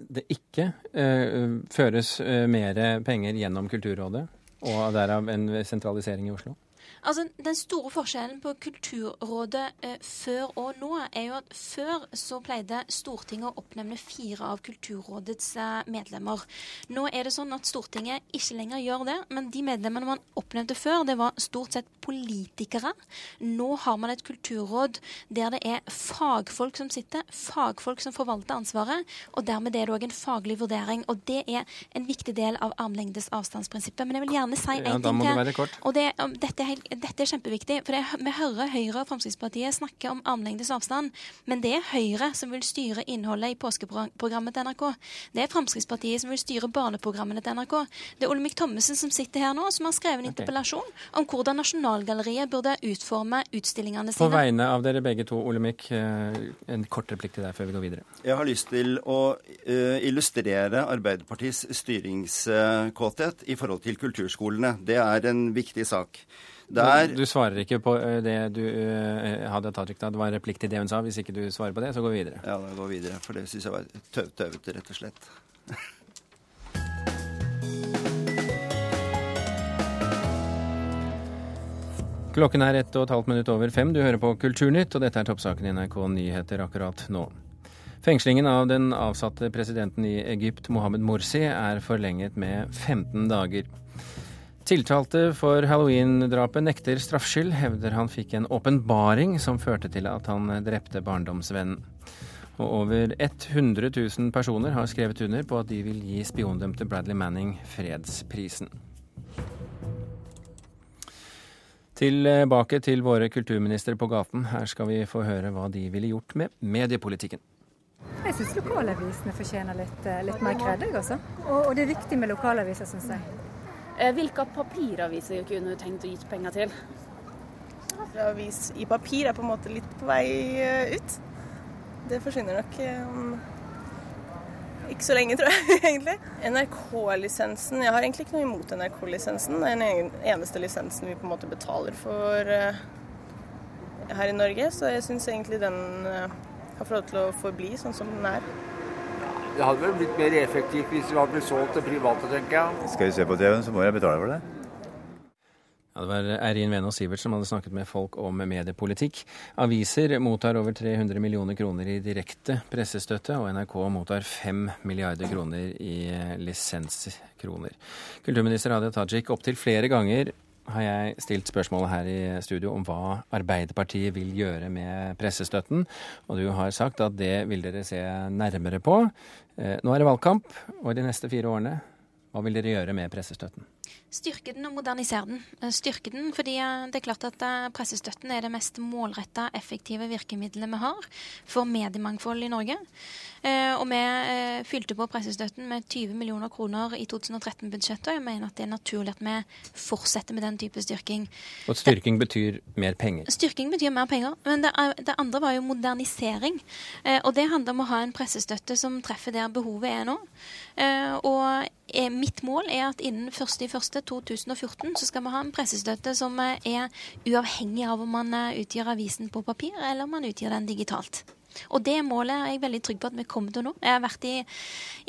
det ikke eh, føres eh, mer penger gjennom Kulturrådet, og derav en sentralisering i Oslo? Altså, Den store forskjellen på Kulturrådet eh, før og nå er jo at før så pleide Stortinget å oppnevne fire av Kulturrådets eh, medlemmer. Nå er det sånn at Stortinget ikke lenger gjør det, men de medlemmene man oppnevnte før, det var stort sett politikere. Nå har man et kulturråd der det er fagfolk som sitter, fagfolk som forvalter ansvaret, og dermed er det òg en faglig vurdering. Og det er en viktig del av armlengdes avstandsprinsippet. Men jeg vil gjerne si en ja, ting til. Og det, dette er helt dette er kjempeviktig. For det, vi hører Høyre og Fremskrittspartiet snakke om armlengdes avstand. Men det er Høyre som vil styre innholdet i påskeprogrammet til NRK. Det er Fremskrittspartiet som vil styre barneprogrammene til NRK. Det er Olemic Thommessen som sitter her nå, som har skrevet en interpellasjon om hvordan Nasjonalgalleriet burde utforme utstillingene sine. På vegne av dere begge to, Olemic, eh, en kort replikk til deg før vi går videre. Jeg har lyst til å uh, illustrere Arbeiderpartiets styringskåthet i forhold til kulturskolene. Det er en viktig sak. Der... Du svarer ikke på eh, det du uh, hadde Tajik da. Det var en replikk til det hun sa. Hvis ikke du svarer på det, så går vi videre. Ja, da går vi videre. For det syns jeg var tøv tøvete, rett og slett. Klokken er ett og et halvt minutt over fem. Du hører på Kulturnytt, og dette er toppsaken i NRK Nyheter akkurat nå. Fengslingen av den avsatte presidenten i Egypt, Mohammed Morsi, er forlenget med 15 dager. Tiltalte for halloween-drapet nekter straffskyld, hevder han fikk en åpenbaring som førte til at han drepte barndomsvennen. Og over 100 000 personer har skrevet under på at de vil gi spiondømte Bradley Manning fredsprisen. Tilbake til våre kulturministre på gaten. Her skal vi få høre hva de ville gjort med mediepolitikken. Jeg syns lokalavisene fortjener litt, eh, litt mer kred, også. Og, og det er viktig med lokalaviser, syns jeg. Eh, hvilke papiraviser kunne du tenkt å gi penger til? Avis i papir er på en måte litt på vei eh, ut. Det forsvinner nok om ikke så lenge, tror jeg, egentlig. NRK-lisensen Jeg har egentlig ikke noe imot NRK-lisensen. Det er den eneste lisensen vi på en måte betaler for her i Norge. Så jeg syns egentlig den har fått lov til å forbli sånn som den er. Det hadde vel blitt mer effektivt hvis det hadde blitt solgt til private, tenker jeg. Skal vi se på TV-en, så må jeg betale for det. Ja, det var Eirin Venås Sivert som hadde snakket med folk om mediepolitikk. Aviser mottar over 300 millioner kroner i direkte pressestøtte, og NRK mottar 5 milliarder kroner i lisenskroner. Kulturminister Hadia Tajik opptil flere ganger har jeg stilt spørsmålet her i studio om hva Arbeiderpartiet vil gjøre med pressestøtten. Og du har sagt at det vil dere se nærmere på. Eh, nå er det valgkamp, og de neste fire årene, hva vil dere gjøre med pressestøtten? Styrke den og modernisere den. Eh, styrke den fordi eh, det er klart at eh, pressestøtten er det mest målretta, effektive virkemidlet vi har for mediemangfold i Norge. Og vi fylte på pressestøtten med 20 millioner kroner i 2013-budsjettet, og jeg mener at det er naturlig at vi fortsetter med den type styrking. Og styrking det, betyr mer penger? Styrking betyr mer penger. Men det, det andre var jo modernisering. Og det handler om å ha en pressestøtte som treffer der behovet er nå. Og mitt mål er at innen 1.1.2014 så skal vi ha en pressestøtte som er uavhengig av om man utgir avisen på papir eller om man utgir den digitalt. Og det målet er jeg veldig trygg på at vi kommer til nå. Jeg har vært i,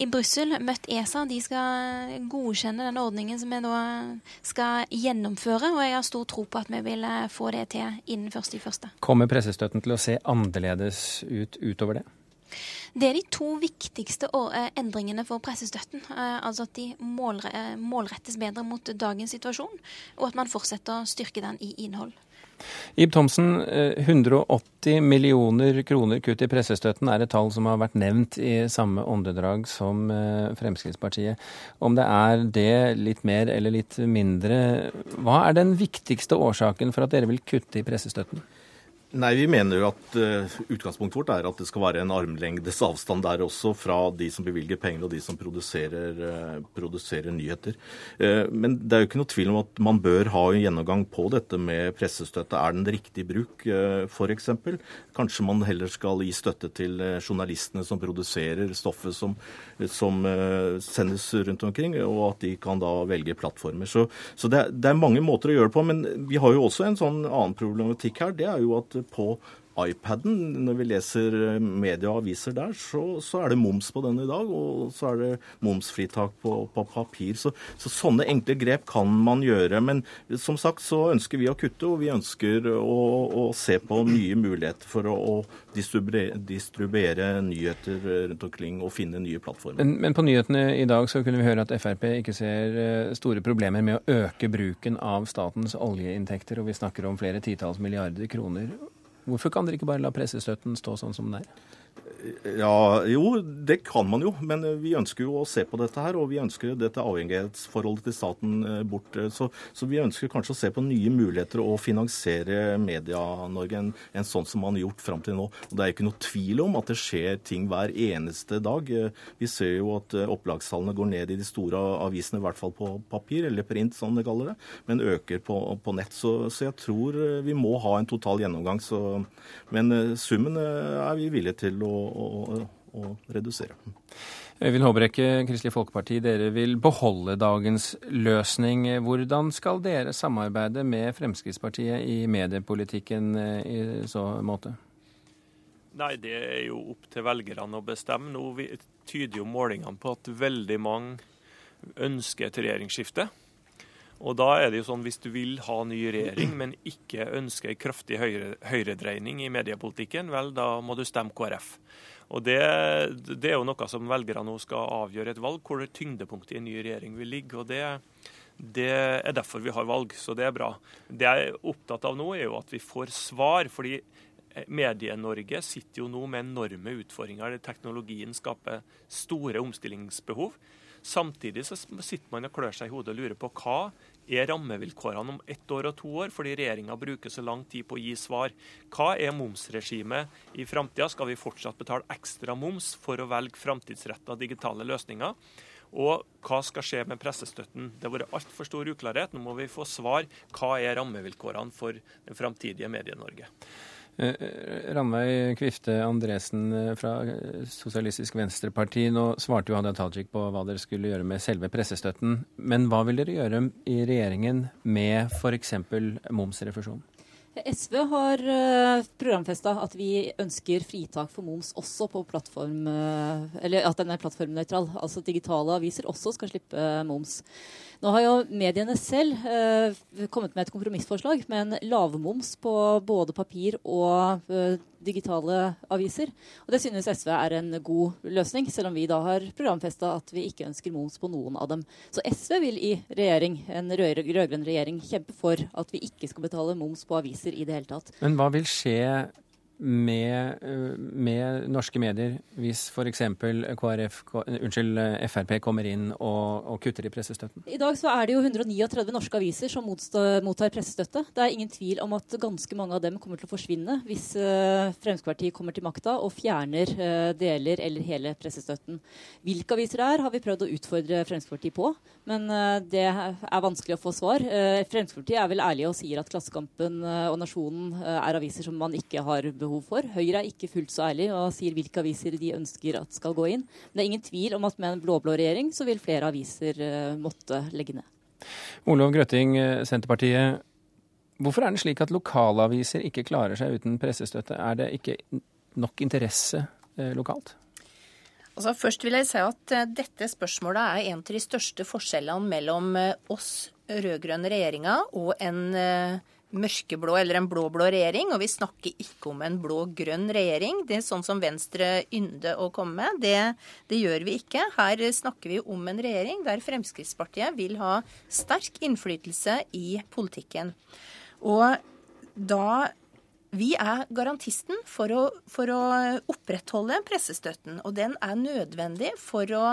i Brussel, møtt ESA. De skal godkjenne den ordningen som vi nå skal gjennomføre. Og jeg har stor tro på at vi vil eh, få det til innen første i første. Kommer pressestøtten til å se annerledes ut utover det? Det er de to viktigste eh, endringene for pressestøtten. Eh, altså at de målrettes bedre mot dagens situasjon, og at man fortsetter å styrke den i innhold. Ib Thomsen, 180 eh, millioner kroner kutt i pressestøtten er et tall som har vært nevnt i samme åndedrag som eh, Fremskrittspartiet. Om det er det, litt mer eller litt mindre, hva er den viktigste årsaken for at dere vil kutte i pressestøtten? Nei, Vi mener jo at uh, utgangspunktet vårt er at det skal være en armlengdes avstand der også fra de som bevilger penger og de som produserer, uh, produserer nyheter. Uh, men det er jo ikke noe tvil om at man bør ha en gjennomgang på dette med pressestøtte. Er den riktig bruk, uh, f.eks.? Kanskje man heller skal gi støtte til journalistene som produserer stoffet som, som sendes rundt omkring, og at de kan da velge plattformer. Så, så det, er, det er mange måter å gjøre det på. Men vi har jo også en sånn annen problematikk her. Det er jo at på iPaden. Når vi leser eh, media og aviser der, så, så, er det moms på den i dag. Og så er det momsfritak på, på papir. Så, så, sånne enkle grep kan man gjøre. Men som sagt så ønsker vi å kutte, og vi ønsker å, å se på nye muligheter for å, å distribuere, distribuere, nyheter rundt omkring og finne nye plattformer. Men, men, på nyhetene i dag så kunne vi høre at Frp ikke ser eh, store problemer med å øke bruken av statens oljeinntekter, og vi snakker om flere titalls milliarder kroner. Hvorfor kan dere ikke bare la pressestøtten stå sånn som den er? Ja, Jo, det kan man jo. Men vi ønsker jo å se på dette her. Og vi ønsker dette avhengighetsforholdet til staten eh, bort. Så, så, vi ønsker kanskje å se på nye muligheter å finansiere Media-Norge enn en sånn som man har gjort fram til nå. Og Det er ikke noe tvil om at det skjer ting hver eneste dag. Vi ser jo at eh, opplagstallene går ned i de store avisene, i hvert fall på papir, eller print som det kaller det, men øker på, på nett. Så, så, jeg tror eh, vi må ha en total gjennomgang. Så, men summen er vi villige til å å, å redusere. Øyvind Håbrekke, Kristelig Folkeparti, dere vil beholde dagens løsning. Hvordan skal dere samarbeide med Fremskrittspartiet i mediepolitikken eh, i så måte? Nei, Det er jo opp til velgerne å bestemme. Nå tyder jo målingene på at veldig mange ønsker et regjeringsskifte. Og da er det jo sånn, Hvis du vil ha ny regjering, men ikke ønsker kraftig høyre, høyredreining i mediepolitikken, vel, da må du stemme KrF. Og det, det, er jo noe som velgerne nå skal avgjøre et valg, hvor tyngdepunktet i en ny regjering vil ligge. og det, det er derfor vi har valg, så det er bra. Det jeg er opptatt av nå, er jo at vi får svar. fordi Medie-Norge sitter jo nå med enorme utfordringer. Teknologien skaper store omstillingsbehov. Samtidig så sitter man og klør seg i hodet og lurer på hva er rammevilkårene om ett år og to år, fordi regjeringa bruker så lang tid på å gi svar. Hva er momsregimet i framtida? Skal vi fortsatt betale ekstra moms for å velge framtidsretta digitale løsninger? Og hva skal skje med pressestøtten? Det har vært altfor stor uklarhet. Nå må vi få svar. Hva er rammevilkårene for det framtidige Medie-Norge? Eh, Ranveig Kvifte Andresen eh, fra Sosialistisk Venstreparti. Nå svarte jo Hadia Tajik på hva dere skulle gjøre med selve pressestøtten. Men hva vil dere gjøre i regjeringen med f.eks. momsrefusjon? SV har uh, programfesta at vi ønsker fritak for moms også på plattform Eller at den er plattformnøytral. Altså digitale aviser også skal slippe moms. Nå har jo mediene selv eh, kommet med et kompromissforslag med en lavmoms på både papir og eh, digitale aviser. Og Det synes SV er en god løsning, selv om vi da har programfesta at vi ikke ønsker moms på noen av dem. Så SV vil i regjering, en rød-grønn regjering kjempe for at vi ikke skal betale moms på aviser i det hele tatt. Men hva vil skje med, eh, med, norske medier hvis f.eks. KrF, unnskyld, Frp kommer inn og, og, kutter i pressestøtten? I dag så er det jo 139 norske aviser som mottar pressestøtte. Det er ingen tvil om at ganske mange av dem kommer til å forsvinne hvis Fremskrittspartiet kommer til makta og fjerner deler eller hele pressestøtten. Hvilke aviser det er, har vi prøvd å utfordre Fremskrittspartiet på, men det er vanskelig å få svar. Fremskrittspartiet er vel ærlige og sier at Klassekampen og Nasjonen er aviser som man ikke har behov behov for. Høyre er ikke fullt så ærlig og sier hvilke aviser de ønsker at skal gå inn. Men det er ingen tvil om at med en blå-blå regjering så vil flere aviser uh, måtte legge ned. Olof Grøtting, eh, Senterpartiet. Hvorfor er det slik at lokalaviser ikke klarer seg uten pressestøtte? Er det ikke nok interesse eh, lokalt? Altså, først vil jeg si at dette spørsmålet er en av de største forskjellene mellom oss rød-grønne regjeringa og en mørkeblå eller en blå-blå regjering. Og vi snakker ikke om en blå-grønn regjering. Det er sånn som Venstre ynder å komme med. Det, det, gjør vi ikke. Her snakker vi om en regjering der Fremskrittspartiet vil ha sterk innflytelse i politikken. Og da vi er garantisten for å, for å, opprettholde pressestøtten. Og den er nødvendig for å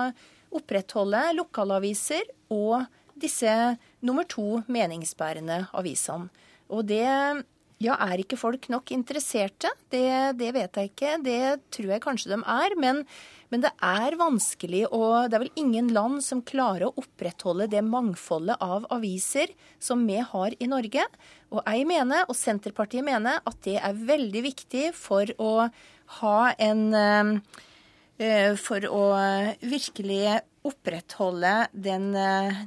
opprettholde lokalaviser og disse nummer to meningsbærende avisene. Og det ja, er ikke folk nok interesserte? Det, det, vet jeg ikke. Det tror jeg kanskje de er. Men, men, det er vanskelig, og det er vel ingen land som klarer å opprettholde det mangfoldet av aviser som vi har i Norge. Og jeg mener, og Senterpartiet mener, at det er veldig viktig for å ha en eh, For å virkelig opprettholde den eh,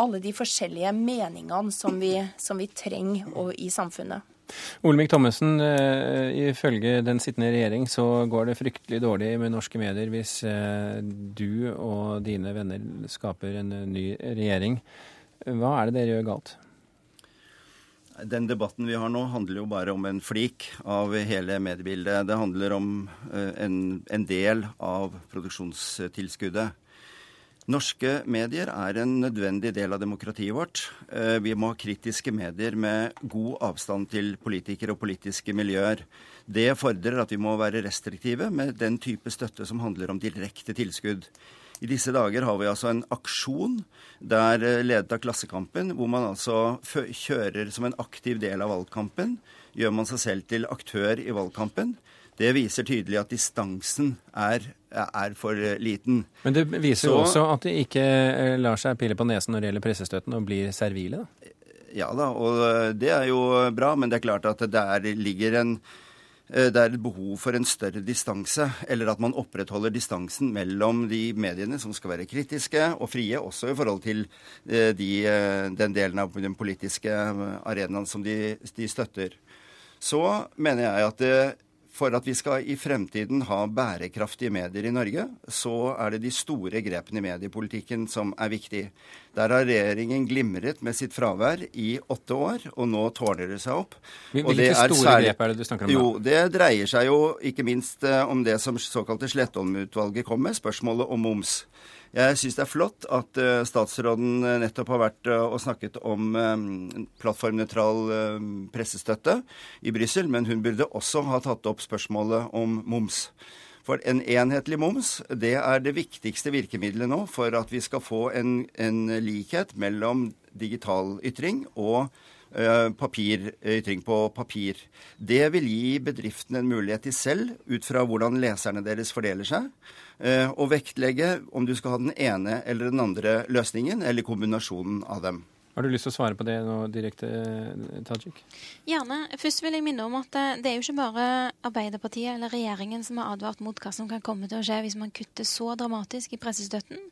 alle de forskjellige meningene som vi, som vi trenger i samfunnet. Olemic Thommessen, eh, ifølge den sittende regjering så går det fryktelig dårlig med norske medier hvis eh, du og dine venner skaper en ny regjering. Hva er det dere gjør galt? Den debatten vi har nå, handler jo bare om en flik av hele mediebildet. Det handler om eh, en, en del av produksjonstilskuddet. Norske medier er en nødvendig del av demokratiet vårt. Eh, vi må ha kritiske medier med god avstand til politikere og politiske miljøer. Det fordrer at vi må være restriktive med den type støtte som handler om direkte tilskudd. I disse dager har vi altså en aksjon der eh, ledet av Klassekampen, hvor man altså kjører som en aktiv del av valgkampen. Gjør man seg selv til aktør i valgkampen. Det viser tydelig at distansen er, er for liten. Men det viser jo også at de ikke eh, lar seg pille på nesen når det gjelder pressestøtten, og blir servile, da? Ja da, og eh, det er jo bra, men det er klart at der ligger en eh, det er et behov for en større distanse, eller at man opprettholder distansen mellom de mediene som skal være kritiske og frie, også i forhold til de, den delen av den politiske arenaen som de, de støtter. Så mener jeg at det for at vi skal i fremtiden ha bærekraftige medier i Norge, så er det de store grepene i mediepolitikken som er viktig. Der har regjeringen glimret med sitt fravær i åtte år, og nå tårner det seg opp. Hvilke store særlig, grep er det du snakker om? Da? Jo, Det dreier seg jo ikke minst eh, om det som såkalte Slettholm-utvalget kom med, spørsmålet om moms. Jeg syns det er flott at uh, statsråden eh, nettopp har vært uh, og snakket om plattformnøytral pressestøtte i Brussel, men hun burde også ha tatt opp spørsmålet om moms. For en enhetlig moms det er det viktigste virkemidlet nå for at vi skal få en, en likhet mellom digital ytring og papirytring på papir. Det vil gi bedriftene en mulighet til selv, ut fra hvordan leserne deres fordeler seg, Eh, og vektlegge om du skal ha den ene eller den andre løsningen, eller kombinasjonen av dem. Har du lyst til å svare på det nå direkte, Tajik? Gjerne. Først vil jeg minne om at eh, det er jo ikke bare Arbeiderpartiet eller regjeringen som har advart mot hva som kan komme til å skje hvis man kutter så dramatisk i pressestøtten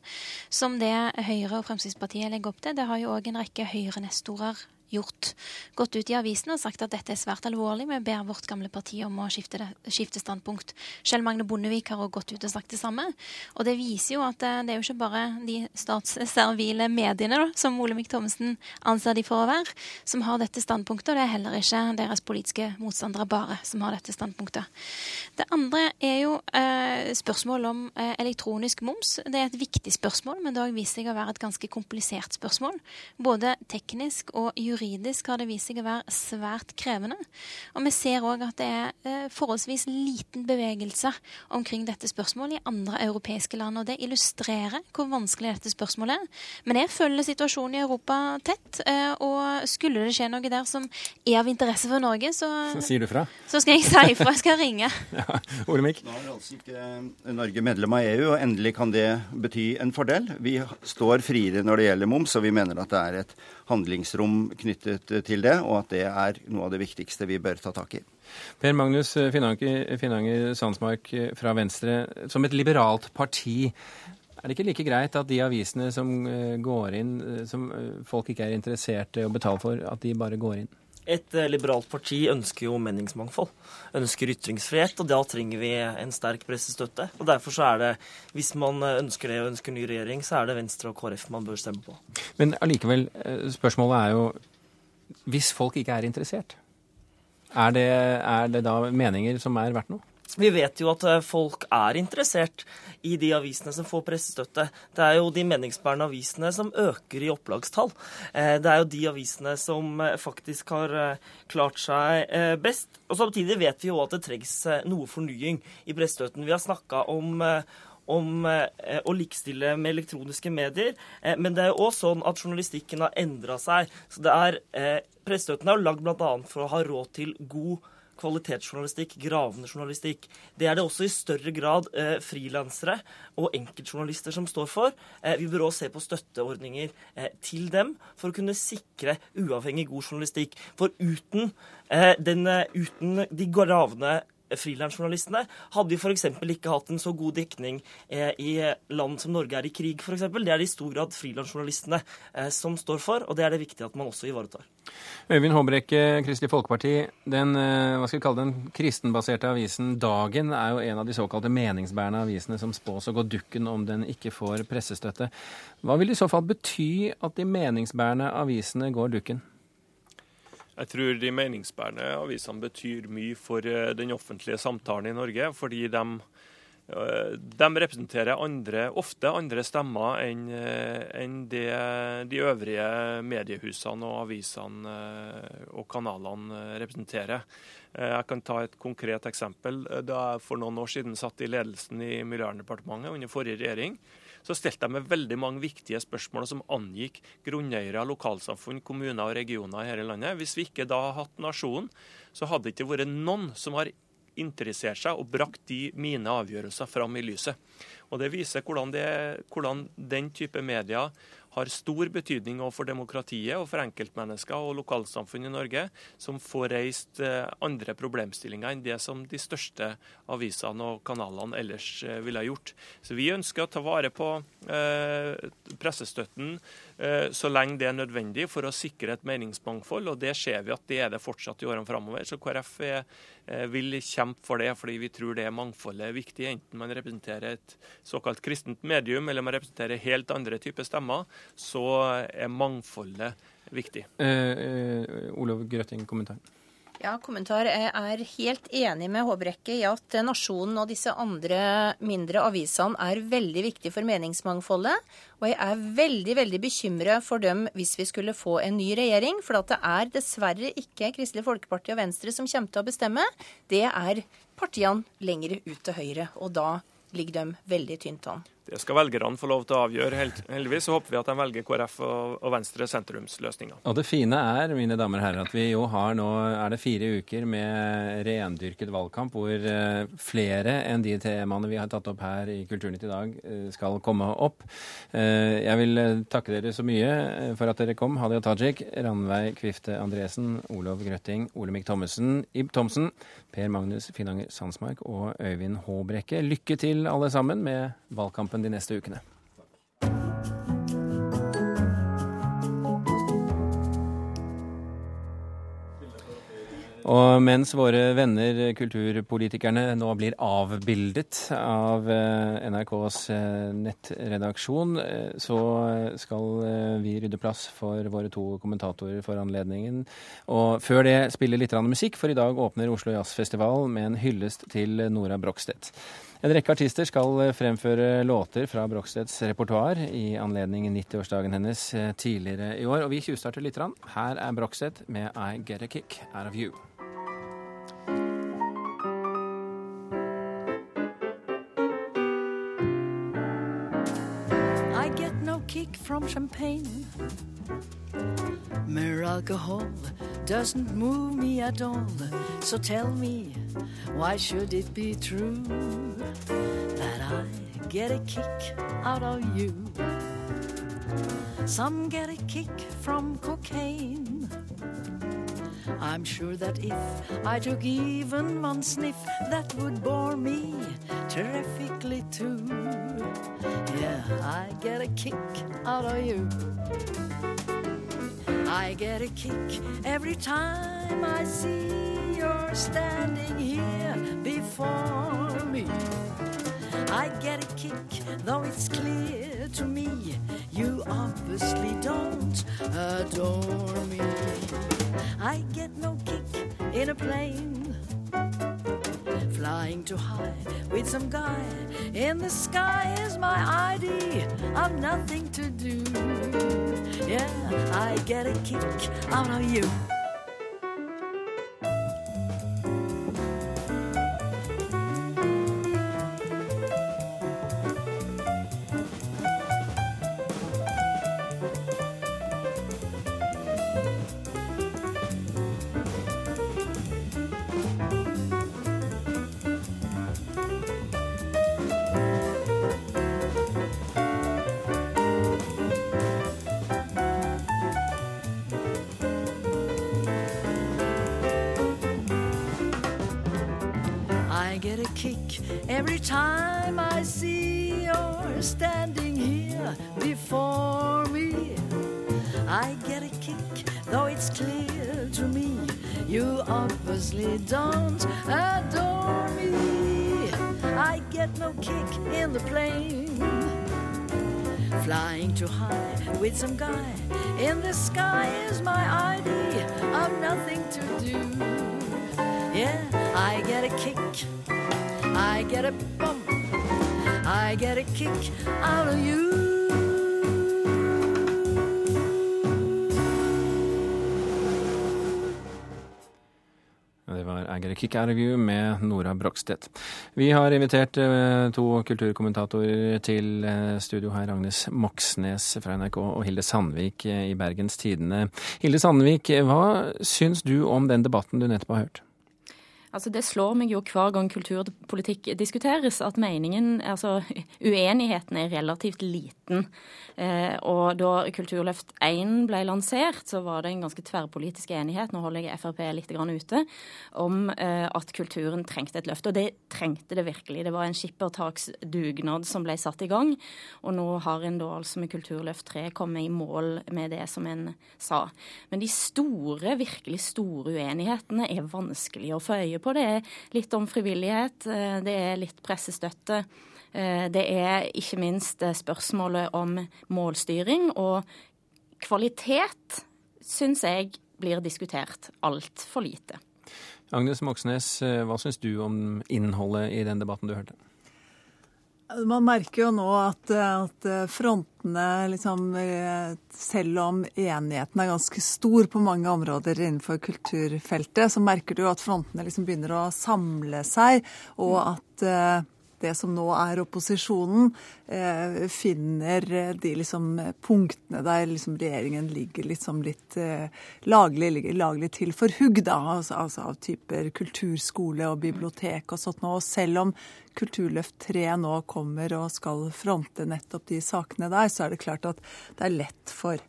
som det Høyre og Fremskrittspartiet legger opp til. Det har jo òg en rekke Høyre-nestorer gjort. Gått ut i avisene og sagt at dette er svært alvorlig. Vi ber vårt gamle parti om å skifte, det, skifte standpunkt. Kjell Magne Bondevik har også gått ut og sagt det samme. Og det viser jo at eh, det er jo ikke bare de statsservile mediene, da, som Olemic Thommessen anser de for å være, som har dette standpunktet. Og det er heller ikke deres politiske motstandere bare som har dette standpunktet. Det andre er jo eh, spørsmål om eh, elektronisk moms. Det er et viktig spørsmål, men det har vist seg å være et ganske komplisert spørsmål. Både teknisk og juridisk juridisk har det vist seg å være svært krevende. Og vi ser òg at det er eh, forholdsvis liten bevegelse omkring dette spørsmålet i andre europeiske land. Og det illustrerer hvor vanskelig dette spørsmålet er. Men jeg følger situasjonen i Europa tett, eh, og skulle det skje noe der som er av interesse for Norge, så, så sier du fra? Så skal jeg si ifra. Jeg skal ringe. ja, Olemic? Nå er altså ikke Norge medlem av EU, og endelig kan det bety en fordel. Vi står friere når det gjelder moms, og vi mener at det er et handlingsrom knyttet til det, og at det er noe av det viktigste vi bør ta tak i. Per Magnus Finanger Sandsmark fra Venstre, som et liberalt parti, er det ikke like greit at de avisene som eh, går inn, eh, som eh, folk ikke er interessert i å betale for, at de bare går inn? Et eh, liberalt parti ønsker jo meningsmangfold, ønsker ytringsfrihet, og da trenger vi en sterk pressestøtte. Og Derfor så er det, hvis man ønsker det og ønsker ny regjering, så er det Venstre og KrF man bør stemme på. Men allikevel, eh, spørsmålet er jo hvis folk ikke er interessert, er det, er det da meninger som er verdt noe? Vi vet jo at eh, folk er interessert i de avisene som får pressestøtte. Det er jo de meningsbærende avisene som øker i opplagstall. Eh, det er jo de avisene som eh, faktisk har klart seg best. Og Samtidig vet vi jo at det trengs noe fornying i pressestøtten. Vi har snakka om om å likestille med elektroniske medier. men det er jo òg sånn at journalistikken har endra seg. Så det er, Pressestøtten er jo lagd bl.a. for å ha råd til god kvalitetsjournalistikk, gravende journalistikk. Det er det også i større grad eh, frilansere og enkeltjournalister som står for. Eh, vi bør også se på støtteordninger eh, til dem for å kunne sikre uavhengig god journalistikk. For uten, eh, den, eh, uten de gravende frilansjournalistene hadde vi f.eks. ikke hatt en så god dekning eh, i land som Norge er i krig, f.eks. Det er det i stor grad frilansjournalistene eh, som står for, og det er det viktig at man også ivaretar. Øyvind Håbrekke, Kristelig Folkeparti. Den, eh, hva skal vi kalle den kristenbaserte avisen Dagen er jo en av de såkalte meningsbærende avisene som spås å gå dukken om den ikke får pressestøtte. Hva vil det i så fall bety at de meningsbærende avisene går dukken? Jeg tror de meningsbærende avisene betyr mye for eh, den offentlige samtalen i Norge. Fordi de, eh, de representerer andre, ofte andre stemmer enn enn en det de øvrige mediehusene og avisene og kanalene representerer. Jeg kan ta et konkret eksempel. Da jeg for noen år siden satt i ledelsen i Miljøverndepartementet under forrige regjering, så stilte jeg meg veldig mange viktige spørsmål som angikk grunneiere, lokalsamfunn, kommuner og regioner i hele landet. Hvis vi ikke da hadde hatt nasjonen, så hadde det ikke vært noen som har interessert seg og brakt de mine avgjørelser fram i lyset. Og Det viser hvordan, det, hvordan den type medier har stor betydning for demokratiet og for enkeltmennesker og lokalsamfunn i Norge, som får reist eh, andre problemstillinger enn det som de største avisene og kanalene ellers eh, ville ha gjort. Så Vi ønsker å ta vare på eh, pressestøtten så lenge det er nødvendig for å sikre et meningsmangfold, og det ser vi at det er det fortsatt i årene framover. Så KrF er, vil kjempe for det, fordi vi tror det mangfoldet er viktig, enten man representerer et såkalt kristent medium eller man representerer helt andre typer stemmer så er mangfoldet viktig. Eh, eh, Olav Grøtting, kommentar. Ja, kommentar. Jeg er helt enig med Håbrekke i at Nasjonen og disse andre mindre avisene er veldig viktige for meningsmangfoldet. Og jeg er veldig veldig bekymra for dem hvis vi skulle få en ny regjering. For det er dessverre ikke Kristelig Folkeparti og Venstre som kommer til å bestemme. Det er partiene lenger ut til høyre. Og da ligger de veldig tynt an. Det skal velgerne få lov til å avgjøre. Heldigvis så håper vi at de velger KrF og Venstre sentrumsløsninger. Og det fine er mine damer og herrer, at vi jo har nå er det fire uker med rendyrket valgkamp, hvor eh, flere enn de temaene vi har tatt opp her i Kulturnytt i dag, eh, skal komme opp. Eh, jeg vil takke dere så mye for at dere kom. Hadia Tajik, Ranveig Kvifte Andresen, Olov Grøtting, Olemic Thommessen, Ib Thomsen, Per Magnus Finanger Sandsmark og Øyvind Håbrekke. Lykke til alle sammen med valgkampen kampen de neste ukene. Og mens våre venner kulturpolitikerne nå blir avbildet av eh, NRKs eh, nettredaksjon, eh, så skal vi rydde plass for våre to kommentatorer for anledningen. Og før det spiller litt musikk, for i dag åpner Oslo Jazzfestival med en hyllest til Nora Brogstedt. En rekke artister skal fremføre låter fra Brogstedts repertoar i anledning 90-årsdagen hennes tidligere i år. Og vi tjuvstarter litt. Her er Brogstedt med I Get A Kick Out of You. From champagne. Mere alcohol doesn't move me at all. So tell me, why should it be true that I get a kick out of you? Some get a kick from cocaine. I'm sure that if I took even one sniff, that would bore me terrifically too. Yeah, I get a kick out of you. I get a kick every time I see you're standing here before me. I get a kick, though it's clear to me you obviously don't adore me. I get no kick in a plane, flying too high with some guy in the sky is my ID. I've nothing to do. Yeah, I get a kick out of you. I get a kick every time I see you're standing here before me. I get a kick, though it's clear to me you obviously don't adore me. I get no kick in the plane, flying too high with some guy in the sky is my ID. I've nothing to do. Yeah, I get a kick. I get a bump. I get a kick out of you. Det var I Get a Kick Out of You med Nora Brogstedt. Vi har invitert eh, to kulturkommentatorer til eh, studio her. Agnes Moxnes fra NRK og Hilde Sandvik eh, i Bergens Tidende. Hilde Sandvik, hva syns du om den debatten du nettopp har hørt? Altså Det slår meg jo hver gang kulturpolitikk diskuteres, at meningen, altså uenigheten er relativt liten. Eh, og da Kulturløft 1 ble lansert, så var det en ganske tverrpolitisk enighet, nå holder jeg Frp litt grann ute, om eh, at kulturen trengte et løft. Og det trengte det virkelig. Det var en skippertaksdugnad som ble satt i gang. Og nå har en da altså med Kulturløft 3 kommet i mål med det som en sa. Men de store, virkelig store uenighetene er vanskelig å få øye på. Det er litt om frivillighet, eh, det er litt pressestøtte. Eh, Det er ikke minst eh, spørsmålet om målstyring. Og kvalitet syns jeg blir diskutert altfor lite. Agnes Moxnes, hva syns du om innholdet i den debatten du hørte? Man merker jo nå at, at frontene, liksom, eh, selv om enigheten er ganske stor på mange områder innenfor kulturfeltet, så merker du at frontene liksom begynner å samle seg, og at eh, det som nå er opposisjonen, eh, finner de liksom punktene der liksom regjeringen ligger liksom litt eh, laglig, laglig til for hugg, da. Altså, altså av typer kulturskole og bibliotek og sånt nå. Og selv om Kulturløft 3 nå kommer og skal fronte nettopp de sakene der, så er det klart at det er lett for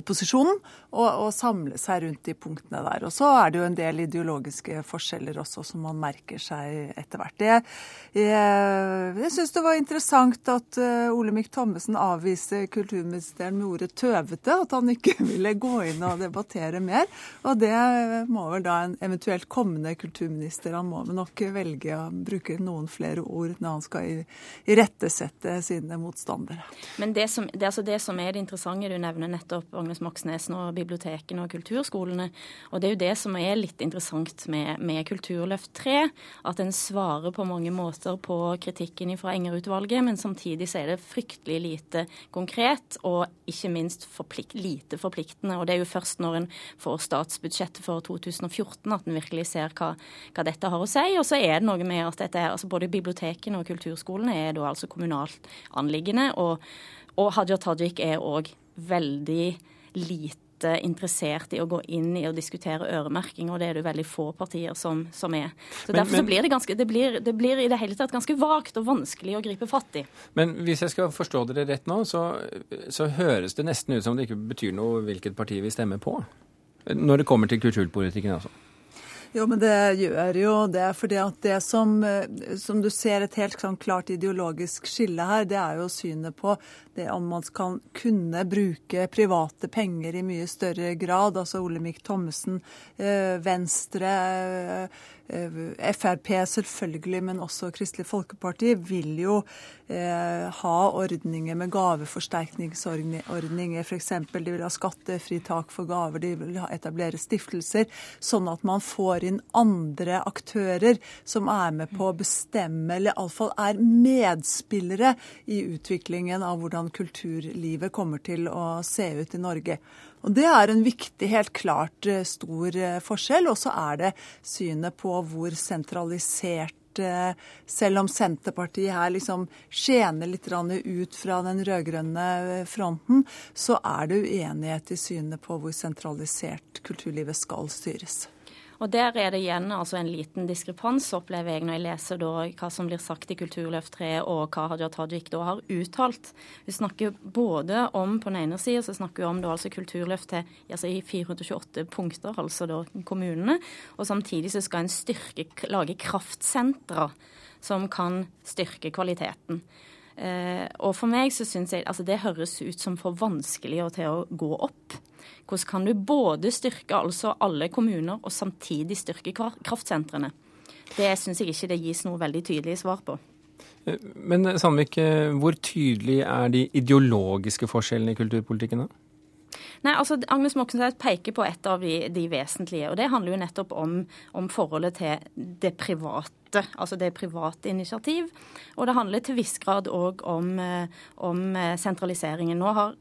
opposisjonen og, og, samle seg rundt de punktene der. Og så er det jo en del ideologiske forskjeller også som man merker seg etter hvert. Jeg, jeg, jeg syns det var interessant at uh, Olemic Thommessen avviste kulturministeren med ordet tøvete, at han ikke ville gå inn og debattere mer. Og det må vel da en eventuelt kommende kulturminister, han må vel nok velge å bruke noen flere ord når han skal irettesette sine motstandere. Men det som, det, altså det som er det interessante du nevner nettopp, Agnes Moxnes, og bibliotekene og kulturskolene, og det er jo det som er litt interessant med, med Kulturløft 3, at en svarer på mange måter på kritikken fra Enger-utvalget, men samtidig så er det fryktelig lite konkret, og ikke minst forplikt, lite forpliktende. Og det er jo først når en får statsbudsjettet for 2014 at en virkelig ser hva, hva dette har å si. Og så er det noe med at dette er, altså både bibliotekene og kulturskolene er da altså kommunalt anliggende. Og, og Hadia Tajik er òg veldig lite interessert i å gå inn i å diskutere øremerking, og det er det veldig få partier som, som er. Så Men- Derfor men- så blir det, ganske, det, blir, det blir i det hele tatt ganske vagt og vanskelig å gripe fatt i. Men hvis jeg skal forstå dere rett nå, så, så høres det nesten ut som det ikke betyr noe hvilket parti vi stemmer på. Når det kommer til kulturpolitikken, altså. Jo, men det gjør jo det. fordi at det som, eh, som du ser et helt sånn klart ideologisk skille her, det er jo synet på det om man kan kunne bruke private penger i mye større grad. Altså Olemic Thommessen, eh, Venstre, eh, Frp selvfølgelig, men også Kristelig Folkeparti vil jo eh, ha ordninger med gaveforsterkningsordninger, f.eks. De vil ha skattefritak for gaver, de vil etablere stiftelser, sånn at man får inn andre aktører som er med på å bestemme, eller iallfall er medspillere i utviklingen av hvordan kulturlivet kommer til å se ut i Norge. Og Det er en viktig, helt klart eh, stor eh, forskjell. Og så er det synet på hvor sentralisert eh, selv om Senterpartiet her liksom skjener litt ut fra den rød-grønne fronten, så er det uenighet i synet på hvor sentralisert kulturlivet skal styres. Og Der er det igjen altså en liten diskrepans, opplever jeg, når jeg leser da, hva som blir sagt i Kulturløft 3 og hva Hadia Tajik da har uttalt. Vi snakker både om på den ene siden, så snakker hun om da, altså Kulturløft til, altså i 428 punkter, altså da kommunene. Og samtidig så skal en styrke, lage kraftsentre som kan styrke kvaliteten. Eh, og for meg så syns jeg altså det høres ut som for vanskelig til å gå opp. Hvordan kan du både styrke altså alle kommuner og samtidig styrke kraftsentrene? Det syns jeg ikke det gis noe veldig tydelig svar på. Eh, men Sandvik, eh, hvor tydelig er de ideologiske forskjellene i kulturpolitikken da? Nei, altså Agnes Moxnes peker på et av de, de, vesentlige. og Det handler jo nettopp om, om, forholdet til det private, altså det private initiativ. Og det handler til viss grad òg om, eh, om sentraliseringen. Nå har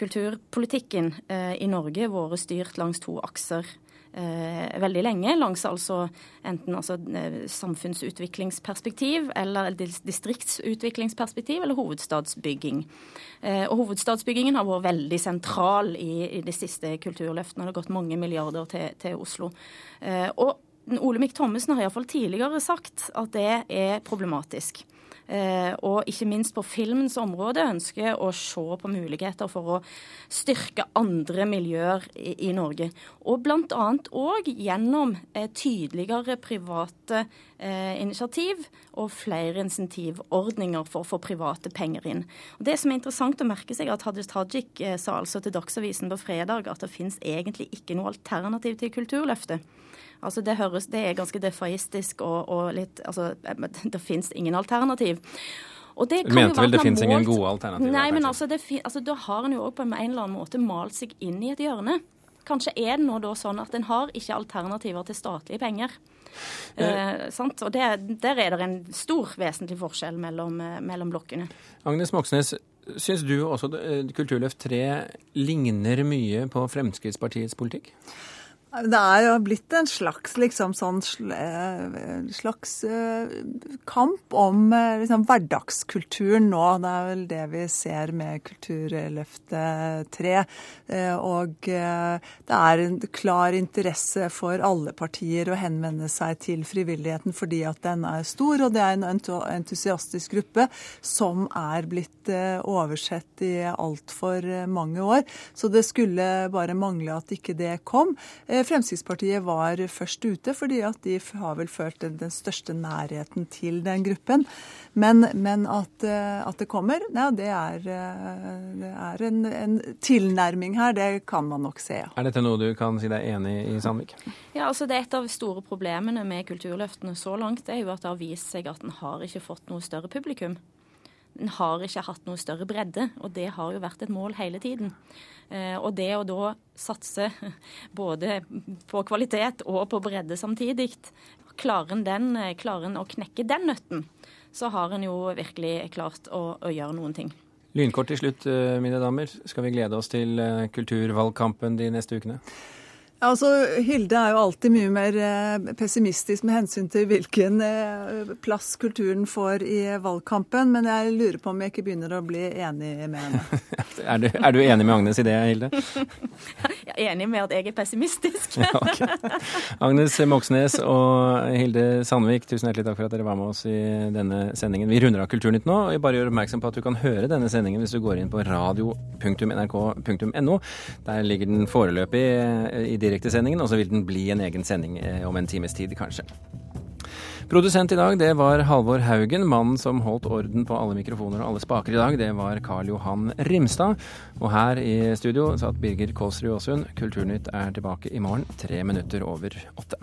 kulturpolitikken eh, i Norge vært styrt langs to akser eh, veldig lenge. Langs altså enten altså, eh, samfunnsutviklingsperspektiv eller distriktsutviklingsperspektiv eller hovedstadsbygging. Eh, og hovedstadsbyggingen har vært veldig sentral i, i de siste kulturløftene. Det har gått mange milliarder til, til Oslo. Eh, og Olemic Thommessen har iallfall tidligere sagt at det er problematisk. Eh, og ikke minst på filmens område ønsker å se på muligheter for å styrke andre miljøer i, Norge. Og bl.a. òg gjennom eh, tydeligere private eh, initiativ og flere insentivordninger for å få private penger inn. Og det som er interessant å merke seg, at Hadia Tajik sa altså til Dagsavisen på fredag at det finnes egentlig ikke noe alternativ til Kulturløftet. Altså det, høres, det er ganske defaistisk og, og litt Altså, det fins ingen alternativ. Og det kan Mente vel det finnes ingen gode alternativer? Nei, men altså, det, altså, da har en jo òg på en eller annen måte malt seg inn i et hjørne. Kanskje er det nå da sånn at en har ikke alternativer til statlige penger. Eh, eh sant? Og det, Der er det en stor vesentlig forskjell mellom, eh, mellom blokkene. Agnes Moxnes, syns du også eh, Kulturløft 3 ligner mye på Fremskrittspartiets politikk? Det er jo blitt en slags, liksom, sånn, eh, slags uh, kamp om uh, liksom, hverdagskulturen nå. Det er vel det vi ser med Kulturløftet 3. Uh, og det er en klar interesse for alle partier å henvende seg til frivilligheten fordi at den er stor, og det er en entusiastisk gruppe som er blitt oversett i altfor mange år. Så det skulle bare mangle at ikke det kom. Fremskrittspartiet var først ute, fordi at de har vel følt den, den største nærheten til den gruppen. Men, men at, eh, at, det kommer, ja, det er, eh, det er en, en, tilnærming her. Det kan man nok se. Er dette noe du kan si deg enig i, Sandvik? Ja, altså det er Et av de store problemene med kulturløftene så langt er jo at det har vist seg at en har ikke fått noe større publikum. En har ikke hatt noe større bredde, og det har jo vært et mål hele tiden. Eh, og det å da satse både på kvalitet og på bredde samtidig, klarer en, den, klarer en å knekke den nøtten, så har en jo virkelig klart å, å gjøre noen ting. Lynkort til slutt, eh, mine damer. Skal vi glede oss til eh, kulturvalgkampen de neste ukene? Altså, Hilde er jo alltid mye mer eh, pessimistisk med hensyn til hvilken eh, plass kulturen får i valgkampen, men jeg lurer på om jeg ikke begynner å bli enig med henne. er, du, er, du, enig med Agnes i det, Hilde? jeg er enig med at jeg er pessimistisk. Agnes Moxnes og Hilde Sandvik, tusen hjertelig takk for at dere var med oss i denne sendingen. Vi runder av Kulturnytt nå, og jeg bare gjør oppmerksom på at du kan høre denne sendingen hvis du går inn på radio.nrk.no. Der ligger den foreløpig i direktesendingen, og så vil den bli en egen sending eh, om en times tid, kanskje. Produsent i dag, det var Halvor Haugen. Mannen som holdt orden på alle mikrofoner og alle spaker i dag, det var Karl Johan Rimstad. Og her i studio satt Birger Kåsrud Aasund. Kulturnytt er tilbake i morgen, tre minutter over åtte.